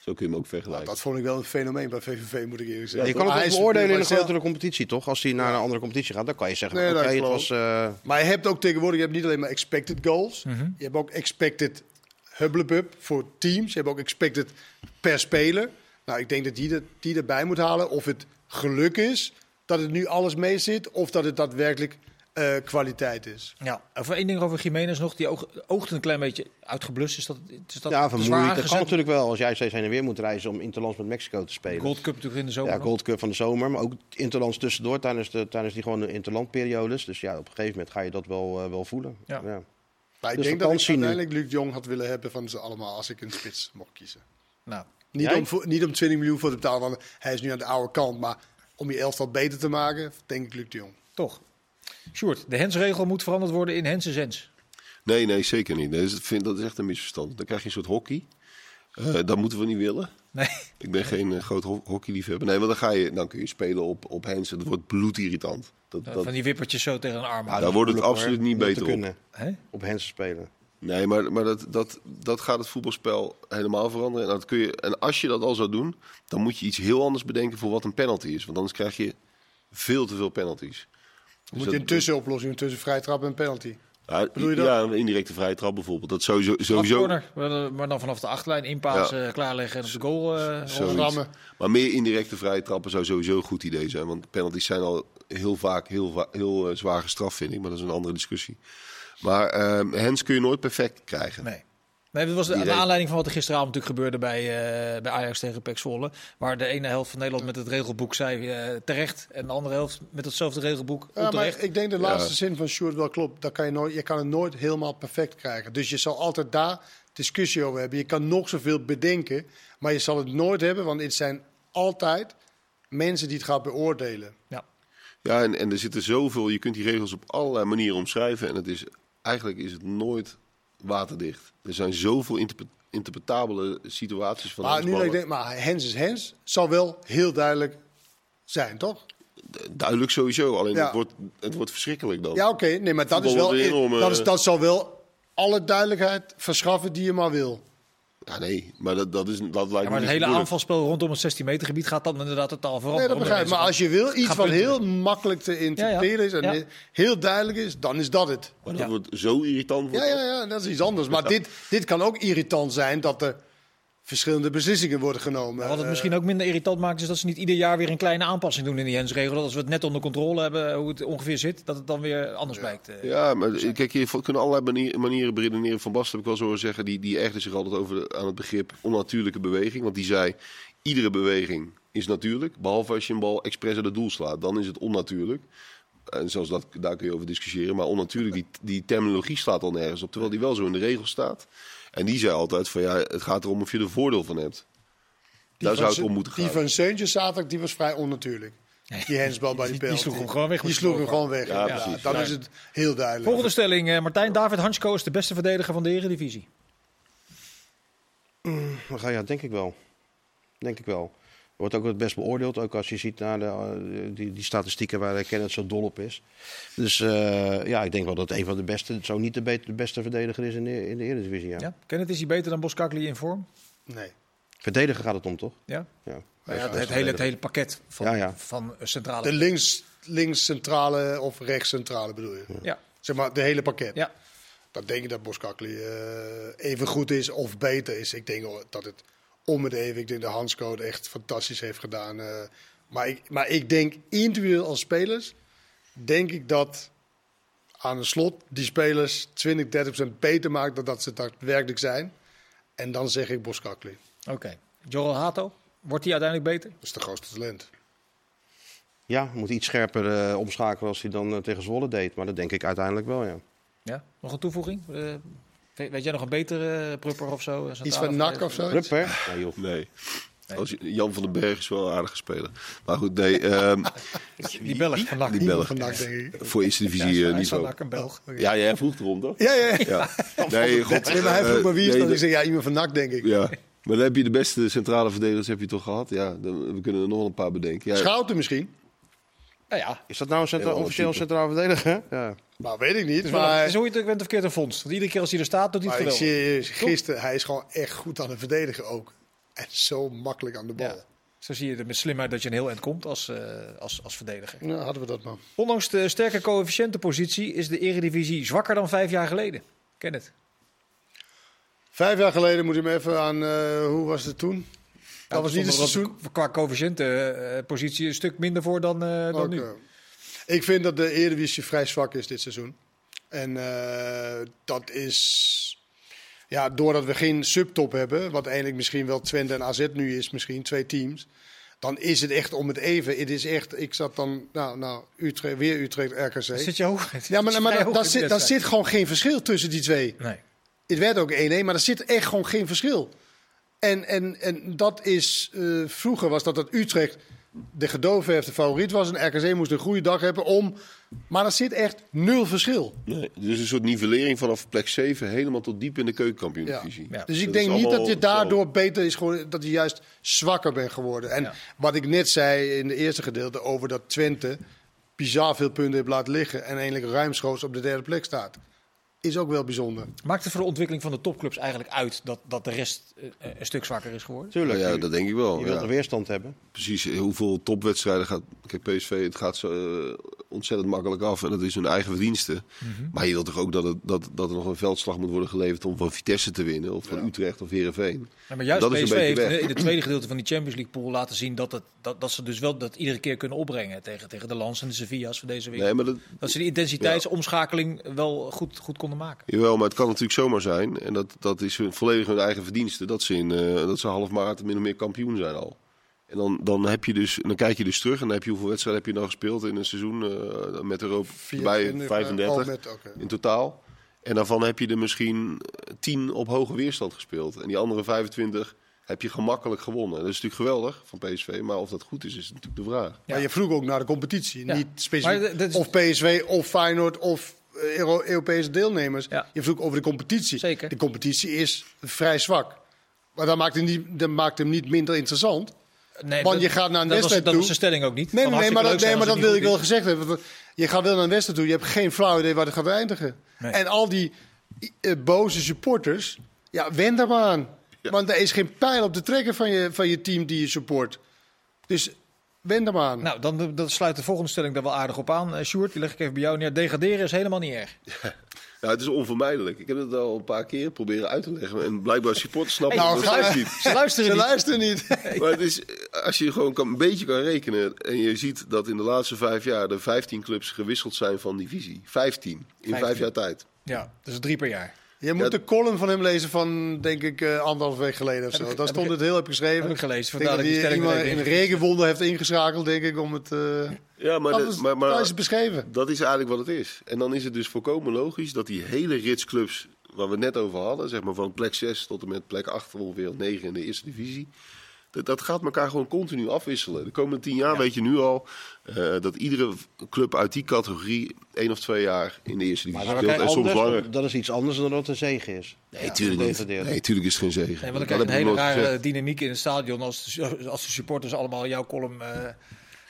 Zo kun je hem ook vergelijken. Dat vond ik wel een fenomeen bij VVV, moet ik eerlijk zeggen. je kan het ook beoordelen in een grotere competitie, toch? Als hij naar een andere competitie gaat, dan kan je zeggen, Nee, dat het klopt. was... eh, Maar je hebt ook tegenwoordig, je hebt niet alleen maar expected goals. Je hebt ook expected hubblebup voor teams. Je hebt ook expected per speler. Nou, ik denk dat die, er- die erbij moet halen. Of het geluk is dat het nu alles mee zit, of dat het daadwerkelijk eh, kwaliteit is. Ja, over één ding over Jiménez nog. Die oog, oogt een klein beetje uitgeblust. Is dat, is dat Ja, vermoeid. Dat kan natuurlijk wel als jij steeds heen en weer moet reizen om interlands met Mexico te spelen. Gold Cup natuurlijk in de zomer. ja. Gold Cup van de zomer, maar ook interlands tussendoor tijdens, de, tijdens die gewoon de interlandperiodes. Dus ja, op een gegeven moment ga je dat wel, eh, wel voelen. Ja. Maar ik Dus denk dat ik nu. uiteindelijk Luc Jong had willen hebben van ze allemaal als ik een spits mocht kiezen. Nou, Niet, Jij? om, voor- niet om 20 miljoen voor te betalen, want hij is nu aan de oude kant. Maar om je elftal beter te maken, denk ik Luc de Jong. toch. Sjoerd, de hensregel moet veranderd worden in Hensen Zens. Nee, nee, zeker niet. Nee, dat, vind, dat is echt een misverstand. Dan krijg je een soort hockey. Eh, dat moeten we niet willen. Nee. Ik ben geen eh, groot ho hockeyliefhebber. Nee, want dan, ga je, dan kun je spelen op, op en Dat wordt bloedirritant. Dat, dat, Van die wippertjes zo tegen een arm. Ja, aan. Daar wordt het absoluut niet beter op. kunnen Hè? op Hensen spelen. Nee, maar, maar dat, dat, dat gaat het voetbalspel helemaal veranderen. En, dat kun je, en als je dat al zou doen, dan moet je iets heel anders bedenken voor wat een penalty is. Want anders krijg je veel te veel penalties. Dus Moet je een tussenoplossing tussen vrij trap en penalty. Ja, Bedoel je dat? Ja, een indirecte vrije trap bijvoorbeeld. Dat sowieso. sowieso maar dan vanaf de achterlijn inpassen, klaarleggen en op de goal. eh, Zoiets. rollen. Rammen. Maar meer indirecte vrije trappen zou sowieso een goed idee zijn. Want penalties zijn al heel vaak heel, heel eh, zwaar gestraft, vind ik. Maar dat is een andere discussie. Maar ehm hens kun je nooit perfect krijgen. Nee. Nee, dat was de, aanleiding van wat er gisteravond natuurlijk gebeurde bij, eh, bij Ajax tegen PEC Zwolle. Waar de ene helft van Nederland met het regelboek zei eh, terecht. En de andere helft met hetzelfde regelboek Ja, maar onterecht. ik denk de laatste zin van Sjoerd wel klopt. Dat kan je, nooit, je kan het nooit helemaal perfect krijgen. Dus je zal altijd daar discussie over hebben. Je kan nog zoveel bedenken, maar je zal het nooit hebben. Want het zijn altijd mensen die het gaan beoordelen. Ja. Ja, en, en er zitten zoveel. Je kunt die regels op allerlei manieren omschrijven. En het is, eigenlijk is het nooit waterdicht. Er zijn zoveel interpre- interpretabele situaties van Maar nu dat ik handballen. denk, maar Hens is Hens, zal wel heel duidelijk zijn, toch? Duidelijk sowieso. Alleen Ja. het, wordt, het wordt verschrikkelijk dan. Ja, oké. Nee, maar dat, is wel, enorme- dat, is, dat zal wel alle duidelijkheid verschaffen die je maar wil. Ja, nee, maar dat, dat, is, dat lijkt Ja, me maar het hele moeilijk. aanvalspel rondom het 16 meter gebied gaat dan inderdaad totaal Nee, veranderen. dat begrijp ik. Maar als je wil iets wat heel makkelijk te interpreteren Ja, is en ja. Ja. heel duidelijk is, dan is dat het. Maar dat Ja. wordt zo irritant. Ja, wordt ja, ja, dat is iets anders. Maar dit, dit kan ook irritant zijn dat er verschillende beslissingen worden genomen. Wat het Eh, misschien ook minder irritant maakt, is dat ze niet ieder jaar weer een kleine aanpassing doen in die hensregel. Dat als we het net onder controle hebben, hoe het ongeveer zit, dat het dan weer anders blijkt. eh. Ja, maar kijk, je kunnen allerlei manieren, manieren beredeneren. Van Basten heb ik wel zo horen zeggen, die, die ergerde zich altijd over de- aan het begrip onnatuurlijke beweging. Want die zei, iedere beweging is natuurlijk, behalve als je een bal expres uit het doel slaat. Dan is het onnatuurlijk. En zelfs dat, daar kun je over discussiëren. Maar onnatuurlijk, die, die terminologie slaat al nergens op. Terwijl die wel zo in de regel staat. En die zei altijd van, ja, het gaat erom of je er voordeel van hebt. Daar zou het om moeten gaan. Die van Seuntje zaterdag, die was vrij onnatuurlijk. Die hensbal bij die Die- die sloeg hem gewoon weg Die sloeg hem gewoon weg. Ja, Ja, precies. dan Ja. is het heel duidelijk. Volgende stelling, eh, Martijn David Hansko is de beste verdediger van de Eredivisie. Dan ga ja, denk ik wel. Denk ik wel. Wordt ook het best beoordeeld, ook als je ziet naar de, eh, die, die statistieken waar Kenneth zo dol op is. Dus eh, ja, ik denk wel dat een van de beste, het zo niet de, be- de beste verdediger is in de, in de Eredivisie. Ja. Ja? Kenneth, is hij beter dan Boskakli in vorm? Nee. Verdediger gaat het om, toch? Ja? Ja. Ja, het, het hele, het hele pakket van, Ja, ja. van eh, centrale... De links, links centrale of rechts centrale bedoel je? Ja. Zeg maar, de hele pakket. ja. Dan denk ik dat Boskakli eh even goed is of beter is. Ik denk wel dat het om het even. Ik denk dat Hansco het echt fantastisch heeft gedaan. eh. maar, ik, maar ik denk individueel als spelers, denk ik dat aan de slot die spelers 20, 30 procent beter maakt dan dat ze daadwerkelijk zijn. En dan zeg ik Boskakli. Oké. Joel Hato, wordt hij uiteindelijk beter? Dat is de grootste talent. Ja, moet iets scherper eh, omschakelen als hij dan eh, tegen Zwolle deed. Maar dat denk ik uiteindelijk wel, ja. Ja? Nog een toevoeging? Eh, weet, weet jij nog een betere uh, prupper of zo? Iets van nak of zo? Rupper? Nee, joh. Nee. Als Jan van den Berg is wel een aardige speler. Maar goed, nee. ehm, Die Belg van NAC. Die Belg. van denk ik. voor eerste Ja, divisie eh, is van niveau. NAC een Belg. Ja, jij vroeg erom toch? Ja, ja, ja. Ja. Nee, god. Nee, maar hij vroeg eh, maar wie is nee, dat? Ik zeg, ja, iemand van NAC, denk ik. Ja. Maar dan heb je de beste centrale verdedigers heb je toch gehad? Ja, dan, we kunnen er nog wel een paar bedenken. Ja, Schouten misschien. Nou ja, Is dat nou een centra- officieel centraal verdediger? Ja. Maar weet ik niet. het is, wel, maar... het is hoe je het ook bent verkeerd een vondst. Want iedere keer als hij er staat, doet hij Maar het ik geweldig. zie gisteren, hij is gewoon echt goed aan het verdedigen ook. En zo makkelijk aan de bal. Ja. Zo zie je er met slimheid dat je een heel eind komt als, eh, als, als verdediger. Nou, hadden we dat maar. Ondanks de sterke coëfficiëntenpositie is de Eredivisie zwakker dan vijf jaar geleden. Ken het? Vijf jaar geleden moet je me even aan, eh, hoe was het toen? Dat was niet het seizoen. Qua coëfficiëntenpositie een stuk minder voor dan, eh, dan nu. eh, ik vind dat de Eredivisie vrij zwak is dit seizoen. En eh, dat is... Ja, doordat we geen subtop hebben, wat eigenlijk misschien wel Twente en AZ nu is, misschien twee teams. Dan is het echt om het even. Het is echt, ik zat dan, nou, nou Utrecht, weer Utrecht, RKC. Zit je hoog? Ja, maar, maar daar, zit, daar zit gewoon geen verschil tussen die twee. Nee. Het werd ook 1-1, maar er zit echt gewoon geen verschil. En, en, en dat is, eh, vroeger was dat dat Utrecht de gedoofde favoriet was. En RKC moest een goede dag hebben om... Maar er zit echt nul verschil. Nee, dus een soort nivellering vanaf plek 7 helemaal tot diep in de keukenkampioen-divisie. Ja. Dus ik Dat denk niet dat je daardoor beter is geworden, dat je juist zwakker bent geworden. En Ja. wat ik net zei in de eerste gedeelte over dat Twente bizar veel punten heeft laten liggen en eigenlijk ruimschoots op de derde plek staat. Is ook wel bijzonder. Maakt het voor de ontwikkeling van de topclubs eigenlijk uit dat, dat de rest eh, een stuk zwakker is geworden? Tuurlijk, ja, dat denk ik wel. je wilt ja. er weerstand hebben. Precies, hoeveel topwedstrijden gaat... Kijk, PSV, het gaat zo eh, ontzettend makkelijk af en dat is hun eigen verdienste. Mhm. Maar je wilt toch ook dat, het, dat, dat er nog een veldslag moet worden geleverd om van Vitesse te winnen. Of van Utrecht of Heerenveen. Ja, maar juist Dat is een PSV beetje heeft weg. in het tweede gedeelte van die Champions League pool laten zien dat, het, dat, dat ze dus wel dat iedere keer kunnen opbrengen tegen, tegen de Lans en de Sevilla's van deze wereld. Nee, maar dat, Dat ze die intensiteitsomschakeling wel goed, goed konden maken. Jawel, maar het kan natuurlijk zomaar zijn. En dat, dat is hun, volledig hun eigen verdienste. Dat ze, in, eh, dat ze half maart min of meer kampioen zijn al. En dan, dan, heb je dus, dan kijk je dus terug en dan heb je hoeveel wedstrijden heb je nou gespeeld in een seizoen eh, met Europa bij 24, 35 oh, met- oké. in totaal. En daarvan heb je er misschien 10 op hoge weerstand gespeeld. En die andere 25 heb je gemakkelijk gewonnen. Dat is natuurlijk geweldig van PSV, maar of dat goed is, is natuurlijk de vraag. Maar je vroeg ook naar de competitie. Ja. Niet specifiek Maar dat is- of PSV of Feyenoord of eh, Euro- Europese deelnemers. Ja. Je vroeg over de competitie. Zeker. De competitie is vrij zwak. Maar dat maakt hem niet, dat maakt hem niet minder interessant. Nee, Want dat- je gaat naar een dat wedstrijd dat toe. was de stelling ook niet. Nee, nee, nee, maar, dat, nee, maar dat wil ik wel gezegd hebben. Je gaat wel naar een wedstrijd toe. Je hebt geen flauw idee waar het gaat eindigen. Nee. En al die eh, boze supporters, ja, wend daar maar aan. Want er is geen pijl op de trekker van je, van je team die je support. Dus wend daar maar aan. Nou, dan, dan sluit de volgende stelling daar wel aardig op aan. Uh, Sjoerd, die leg ik even bij jou neer. Degraderen is helemaal niet erg. Ja, het is onvermijdelijk. Ik heb het al een paar keer proberen uit te leggen. En blijkbaar supporters snappen Hey, het nou, niet. Ze luisteren Ze niet. luisteren niet. Maar het is, als je gewoon kan, een beetje kan rekenen en je ziet dat in de laatste vijf jaar er 15 clubs gewisseld zijn van divisie. 15 in 15. vijf jaar tijd. Ja, is drie per jaar. Je moet Ja. de column van hem lezen van, denk ik, eh anderhalf week geleden of zo. Daar heb stond ik- het heel heb geschreven. Heb ik gelezen. Vandaar dat hij iemand in regenwonder heeft ingeschakeld, denk ik, om het... eh Ja, maar, anders, dat, maar, maar daar is het beschreven. dat is eigenlijk wat het is. En dan is het dus volkomen logisch dat die hele rits clubs waar we het net over hadden, zeg maar van plek 6 tot en met plek 8 ongeveer 9 in de eerste divisie. Dat, dat gaat elkaar gewoon continu afwisselen. De komende tien jaar weet je nu al eh, dat iedere club uit die categorie één of twee jaar in de eerste divisie dat, speelt. En soms langer. dat is iets anders dan dat het een zege is. Nee, tuurlijk niet. Nee, tuurlijk is het geen zegen. Nee, want dan Dat krijg je een hele rare gezegd. dynamiek in het stadion als de, als de supporters allemaal jouw column... eh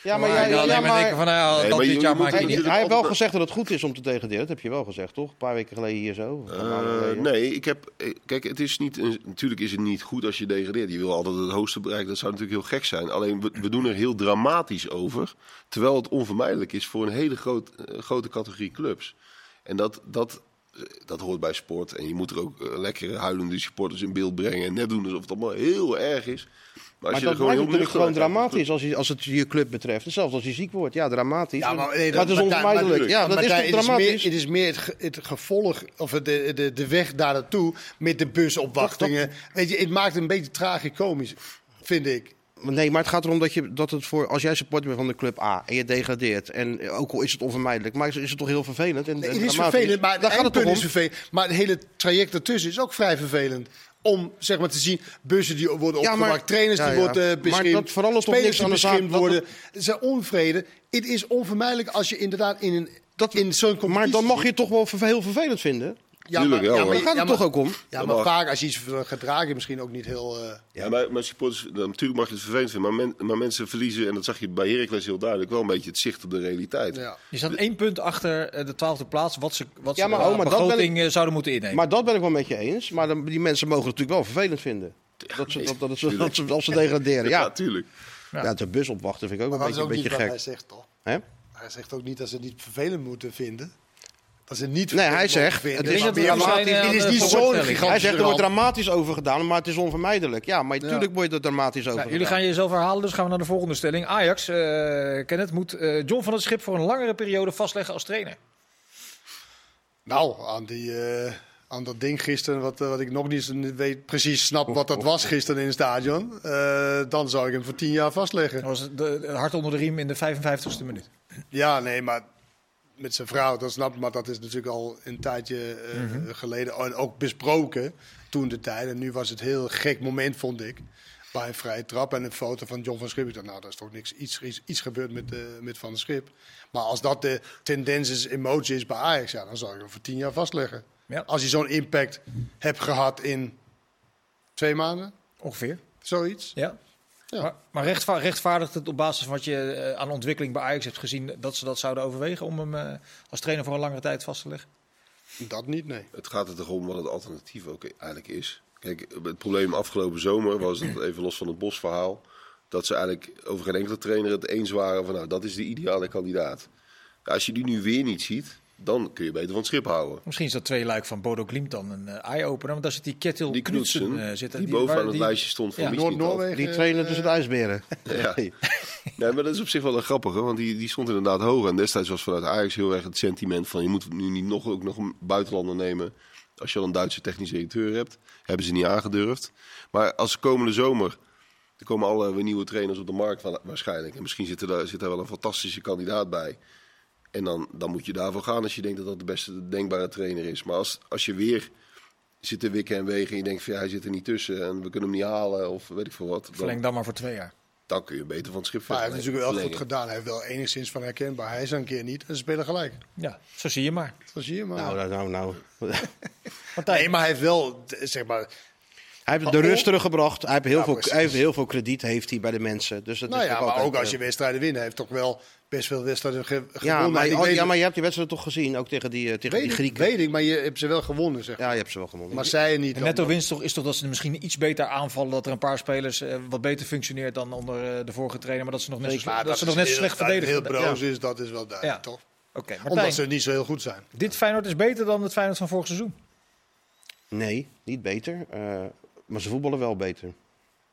Ja, maar, jij, ja, alleen maar maar, denken van, nou, Nee, dat dit jaar maak je hij, niet. natuurlijk hij heeft wel gezegd dat het goed is om te degraderen. Dat heb je wel gezegd, toch? Een paar weken geleden hier zo. Eh, geleden. nee, ik heb. eh, Kijk, het is niet. een- Natuurlijk is het niet goed als je degradeert. Je wil altijd het hoogste bereiken. Dat zou natuurlijk heel gek zijn. Alleen we, we doen er heel dramatisch over. Terwijl het onvermijdelijk is voor een hele groot, eh, grote categorie clubs. En dat, dat, dat hoort bij sport. En je moet er ook eh, lekkere huilende supporters in beeld brengen. En net doen alsof het allemaal heel erg is. Maar als Maar je dat blijft gewoon natuurlijk dramatisch als, je, als het je club betreft. Zelfs als hij ziek wordt. Ja, dramatisch. Ja, maar, nee, maar het is dat- onvermijdelijk. maar- ja, dat Martijn, is toch het dramatisch? meer, het is meer het, ge- het gevolg, of de, de, de weg daar naartoe met de busopwachtingen. Weet je, het maakt het een beetje tragicomisch, vind ik. Nee, maar het gaat erom dat, je, dat het voor, als jij supporter bent van de club A en je degradeert, en ook al is het onvermijdelijk, maar is, is het toch heel vervelend? En, Nee, het is vervelend, maar Daar gaat het om. is vervelend. Maar het hele traject ertussen is ook vrij vervelend. Om zeg maar te zien, bussen die worden Ja, maar- opgemaakt, trainers Ja, die worden eh, Maar dat toch spelers niks aan die dat worden. Het is onvrede. Het is onvermijdelijk als je inderdaad in, een, Dat- in zo'n competitie... Maar dan mag je het toch wel heel vervelend vinden? Ja, Tuurlijk wel, gaat ja, het toch ook om? Ja, maar vaak als je iets gedragen misschien ook niet heel... eh, Ja, maar, maar supporters, natuurlijk mag je het vervelend vinden, maar, men- maar mensen verliezen, en dat zag je bij Heracles heel duidelijk, wel een beetje het zicht op de realiteit. ja. Je staat één punt achter eh, de twaalfde plaats, wat ze, wat Ja, ze maar, oh, maar dat eh, zouden moeten innemen. Maar dat ben ik wel met je eens. Maar dan, die mensen mogen het natuurlijk wel vervelend vinden. Dat ze, dat, dat, het- dat ze, als ze degraderen. Ja, Ja, tuurlijk. ja. de bus opwachten vind ik ook Maar een beetje, ook een niet beetje wat gek. hij zegt, toch? Hè? Hij zegt ook niet dat ze het niet vervelend moeten vinden. Dat ze niet Nee, hij zegt, het is is zijn, dit is niet zo'n voorspelling. gigantische Hij zegt er wordt dramatisch over gedaan, maar het is onvermijdelijk. Ja, maar natuurlijk word je er dramatisch over Nou, jullie gaan jezelf herhalen, dus gaan we naar de volgende stelling. Ajax, eh Kenneth, moet eh, John van het Schip voor een langere periode vastleggen als trainer. Nou, aan, die, eh, aan dat ding gisteren, wat, wat ik nog niet zo weet, precies snap wat dat was gisteren in het stadion. eh, dan zou ik hem voor tien jaar vastleggen. Dat was het de, de hart onder de riem in de 55ste minuut. Ja, nee, maar met zijn vrouw, dat snap ik. Maar dat is natuurlijk al een tijdje eh, Mhm. geleden en ook besproken toen de tijd. En nu was het een heel gek moment, vond ik. Bij een vrije trap en een foto van John van Schip. Ik dacht, nou, daar is toch niks, iets, iets, iets gebeurd met, eh, met Van der Schip. Maar als dat de tendens is, emotie is bij Ajax, ja, dan zou ik hem voor tien jaar vastleggen. Ja. Als hij zo'n impact hebt gehad in twee maanden, Ongeveer. zoiets. Ja. Ja. Maar, maar rechtva- rechtvaardigt het op basis van wat je eh, aan ontwikkeling bij Ajax hebt gezien... dat ze dat zouden overwegen om hem eh, als trainer voor een langere tijd vast te leggen? Dat niet, nee. Het gaat er toch om wat het alternatief ook eigenlijk is. Kijk, het probleem afgelopen zomer was het even los van het bosverhaal. Dat ze eigenlijk over geen enkele trainer het eens waren van nou, dat is de ideale kandidaat. Ja, als je die nu weer niet ziet, dan kun je beter van het schip houden. Misschien is dat twee luik van Bodo Glimt dan een eh, eye-opener. Want daar zit die Kettil Die Knudsen Knudsen, eh, zitten. die bovenaan waar- het die- lijstje stond van Ja. Noord-Noorwegen. Die trainer tussen de ijsberen. Ja. Nee, maar dat is op zich wel een grappige, want die, die stond inderdaad hoog. En destijds was vanuit Ajax heel erg het sentiment van... je moet nu niet nog, ook nog een buitenlander nemen als je al een Duitse technische directeur hebt. Hebben ze niet aangedurfd. Maar als komende zomer... er komen alle nieuwe trainers op de markt wa- waarschijnlijk. En misschien zit er, daar, zit er wel een fantastische kandidaat bij. En dan, dan moet je daarvoor gaan als je denkt dat dat de beste denkbare trainer is. Maar als, als je weer zit te wikken en wegen en je denkt van ja, hij zit er niet tussen... en we kunnen hem niet halen of weet ik veel wat... Verleng dan, dan maar voor twee jaar. dan kun je beter van het schip Maar hij heeft natuurlijk wel goed gedaan. Hij heeft wel enigszins van herkenbaar. Hij is er een keer niet en ze spelen gelijk. Ja, zo zie je maar. Dat zie je maar. Nou, nou, nou. nou. Martijn, nee, maar hij heeft wel, zeg maar... Hij heeft de rust teruggebracht. Hij heeft heel, Ja, veel, hij heeft heel veel krediet heeft hij bij de mensen. Dus dat Nou is ja, maar ook als eh, je wedstrijden wint. Hij heeft toch wel best veel wedstrijden ge gewonnen. Ja maar, Ik weet ja, maar je hebt die wedstrijd toch gezien, ook tegen die, eh, tegen weet die ik, Grieken. weet ik, maar je hebt ze wel gewonnen, zeg. Ja, je hebt ze wel gewonnen. Maar zij niet. dan. netto winst toch, is toch dat ze misschien iets beter aanvallen. Dat er een paar spelers eh, wat beter functioneert dan onder eh, de vorige trainer. Maar dat ze nog net zo, slecht- dat ze nog is net slecht dat verdedigen. heel broos is, dat is wel duidelijk, Ja. toch? Oké, Omdat ze niet zo heel goed zijn. dit Feyenoord is beter dan het Feyenoord van vorig seizoen. Nee, niet beter. eh, maar ze voetballen wel beter.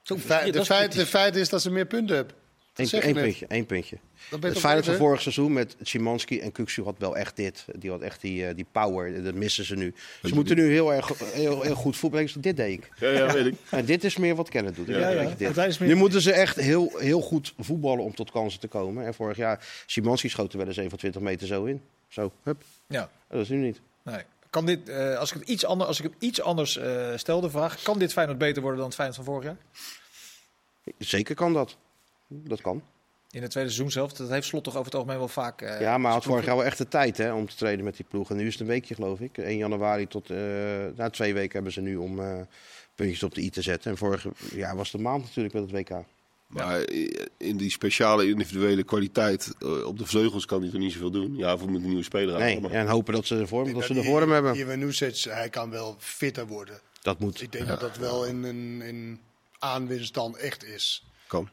Zo, De feit, dat de is feit, kritisch. de feit is dat ze meer punten hebben. Eén één puntje, één puntje. Het Feyenoord van vorig seizoen met Szymanski en Kuksu had wel echt dit. Die had echt die, eh, die power. Dat missen ze nu. Ze moeten nu heel erg heel, heel goed voetballen. Dit deed ik. Ja, ja, weet ik. En dit is meer wat Kenneth doet. Ja, Ja, meer- Nu moeten ze echt heel, heel goed voetballen om tot kansen te komen. En vorig jaar, Szymanski schoot er wel eens 21 meter zo in. Zo, hup. Ja, Dat is nu niet. nee. Kan dit, eh, als ik het iets, ander, als ik het iets anders eh stel, de vraag, kan dit Feyenoord beter worden dan het Feyenoord van vorig jaar? Zeker kan dat. Dat kan. In het tweede seizoen zelf, dat heeft Slot toch over het algemeen wel vaak... eh, ja, maar had vorig jaar wel echt de tijd hè, om te trainen met die ploeg. En nu is het een weekje, geloof ik. 1 januari tot... eh na twee weken hebben ze nu om eh, puntjes op de i te zetten. En vorig jaar was de maand natuurlijk met het WK. Maar in die speciale individuele kwaliteit op de vleugels kan hij toch niet zoveel doen. Ja, voor moet een nieuwe speler. Nee, en hopen dat ze de vorm, dat ze de vorm hebben. Ivan Nusic, hij kan wel fitter worden. Dat moet. Ik denk dat dat wel in, in, in aanwinst dan echt is. Kan.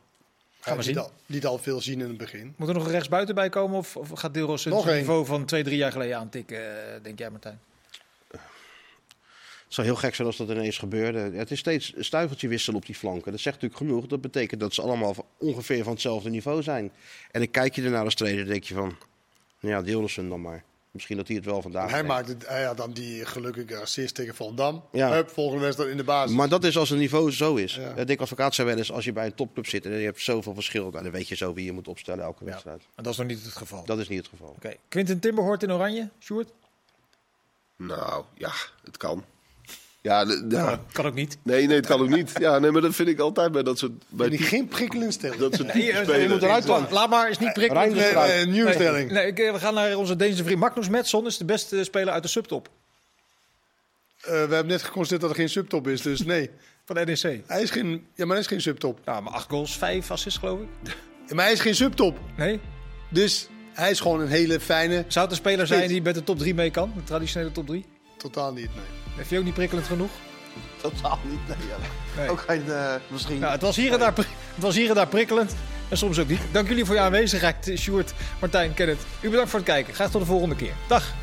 Hij we zien. al, liet al veel zien in het begin. Moet er nog een rechtsbuiten bij komen of, of gaat Deelros het niveau van twee, drie jaar geleden aantikken, eh, denk jij Martijn? Het zou heel gek zijn als dat ineens gebeurde. Het is steeds een stuiveltje wisselen op die flanken. Dat zegt natuurlijk genoeg. Dat betekent dat ze allemaal ongeveer van hetzelfde niveau zijn. En dan kijk je ernaar als trainer en denk je van... Ja, Deeldersen dan maar. Misschien dat hij het wel vandaag hij, deed. maakte, hij had dan die gelukkige assist tegen Van Dam. Ja. Hup, volgende wedstrijd in de basis. Maar dat is als het niveau zo is. Ja. Dick Advocaat zei wel eens, als je bij een topclub zit en je hebt zoveel verschil... Nou, dan weet je zo wie je moet opstellen elke wedstrijd. Maar dat is nog niet het geval. Dat is niet het geval. Oké, Quinten Timber hoort in oranje, Sjoerd? Nou, ja, het kan. Ja, de- ja. Kan ook niet. Nee, nee, het kan ook niet. Ja, nee, maar dat vind ik altijd bij dat soort... Bij die geen prikkelend stellen. dat soort Nee, eh, je moet eruit dan. Laat maar, is niet prikkelend. Nee, nee, nieuwe Nee, stelling. Nee, eh, we gaan naar onze Deense vriend. Magnus Metson is de beste speler uit de subtop Eh, we hebben net geconstateerd dat er geen subtop is, dus nee. van de NEC. Hij is geen, ja, maar hij is geen subtop. Nou, maar acht goals, vijf assists geloof ik. Ja, Maar hij is geen subtop. Nee? Dus hij is gewoon een hele fijne... Zou het een speler zijn die met de top 3 mee kan? De traditionele top 3? Totaal niet, nee. Heb je ook niet prikkelend genoeg? Totaal niet. Nee, ja. Nee. Ook geen, eh, misschien... Nou, het was hier en daar, het was hier en daar prikkelend. En soms ook niet. Dank jullie voor je aanwezigheid, Sjoerd, Martijn, Kenneth. U bedankt voor het kijken. Graag tot de volgende keer. Dag.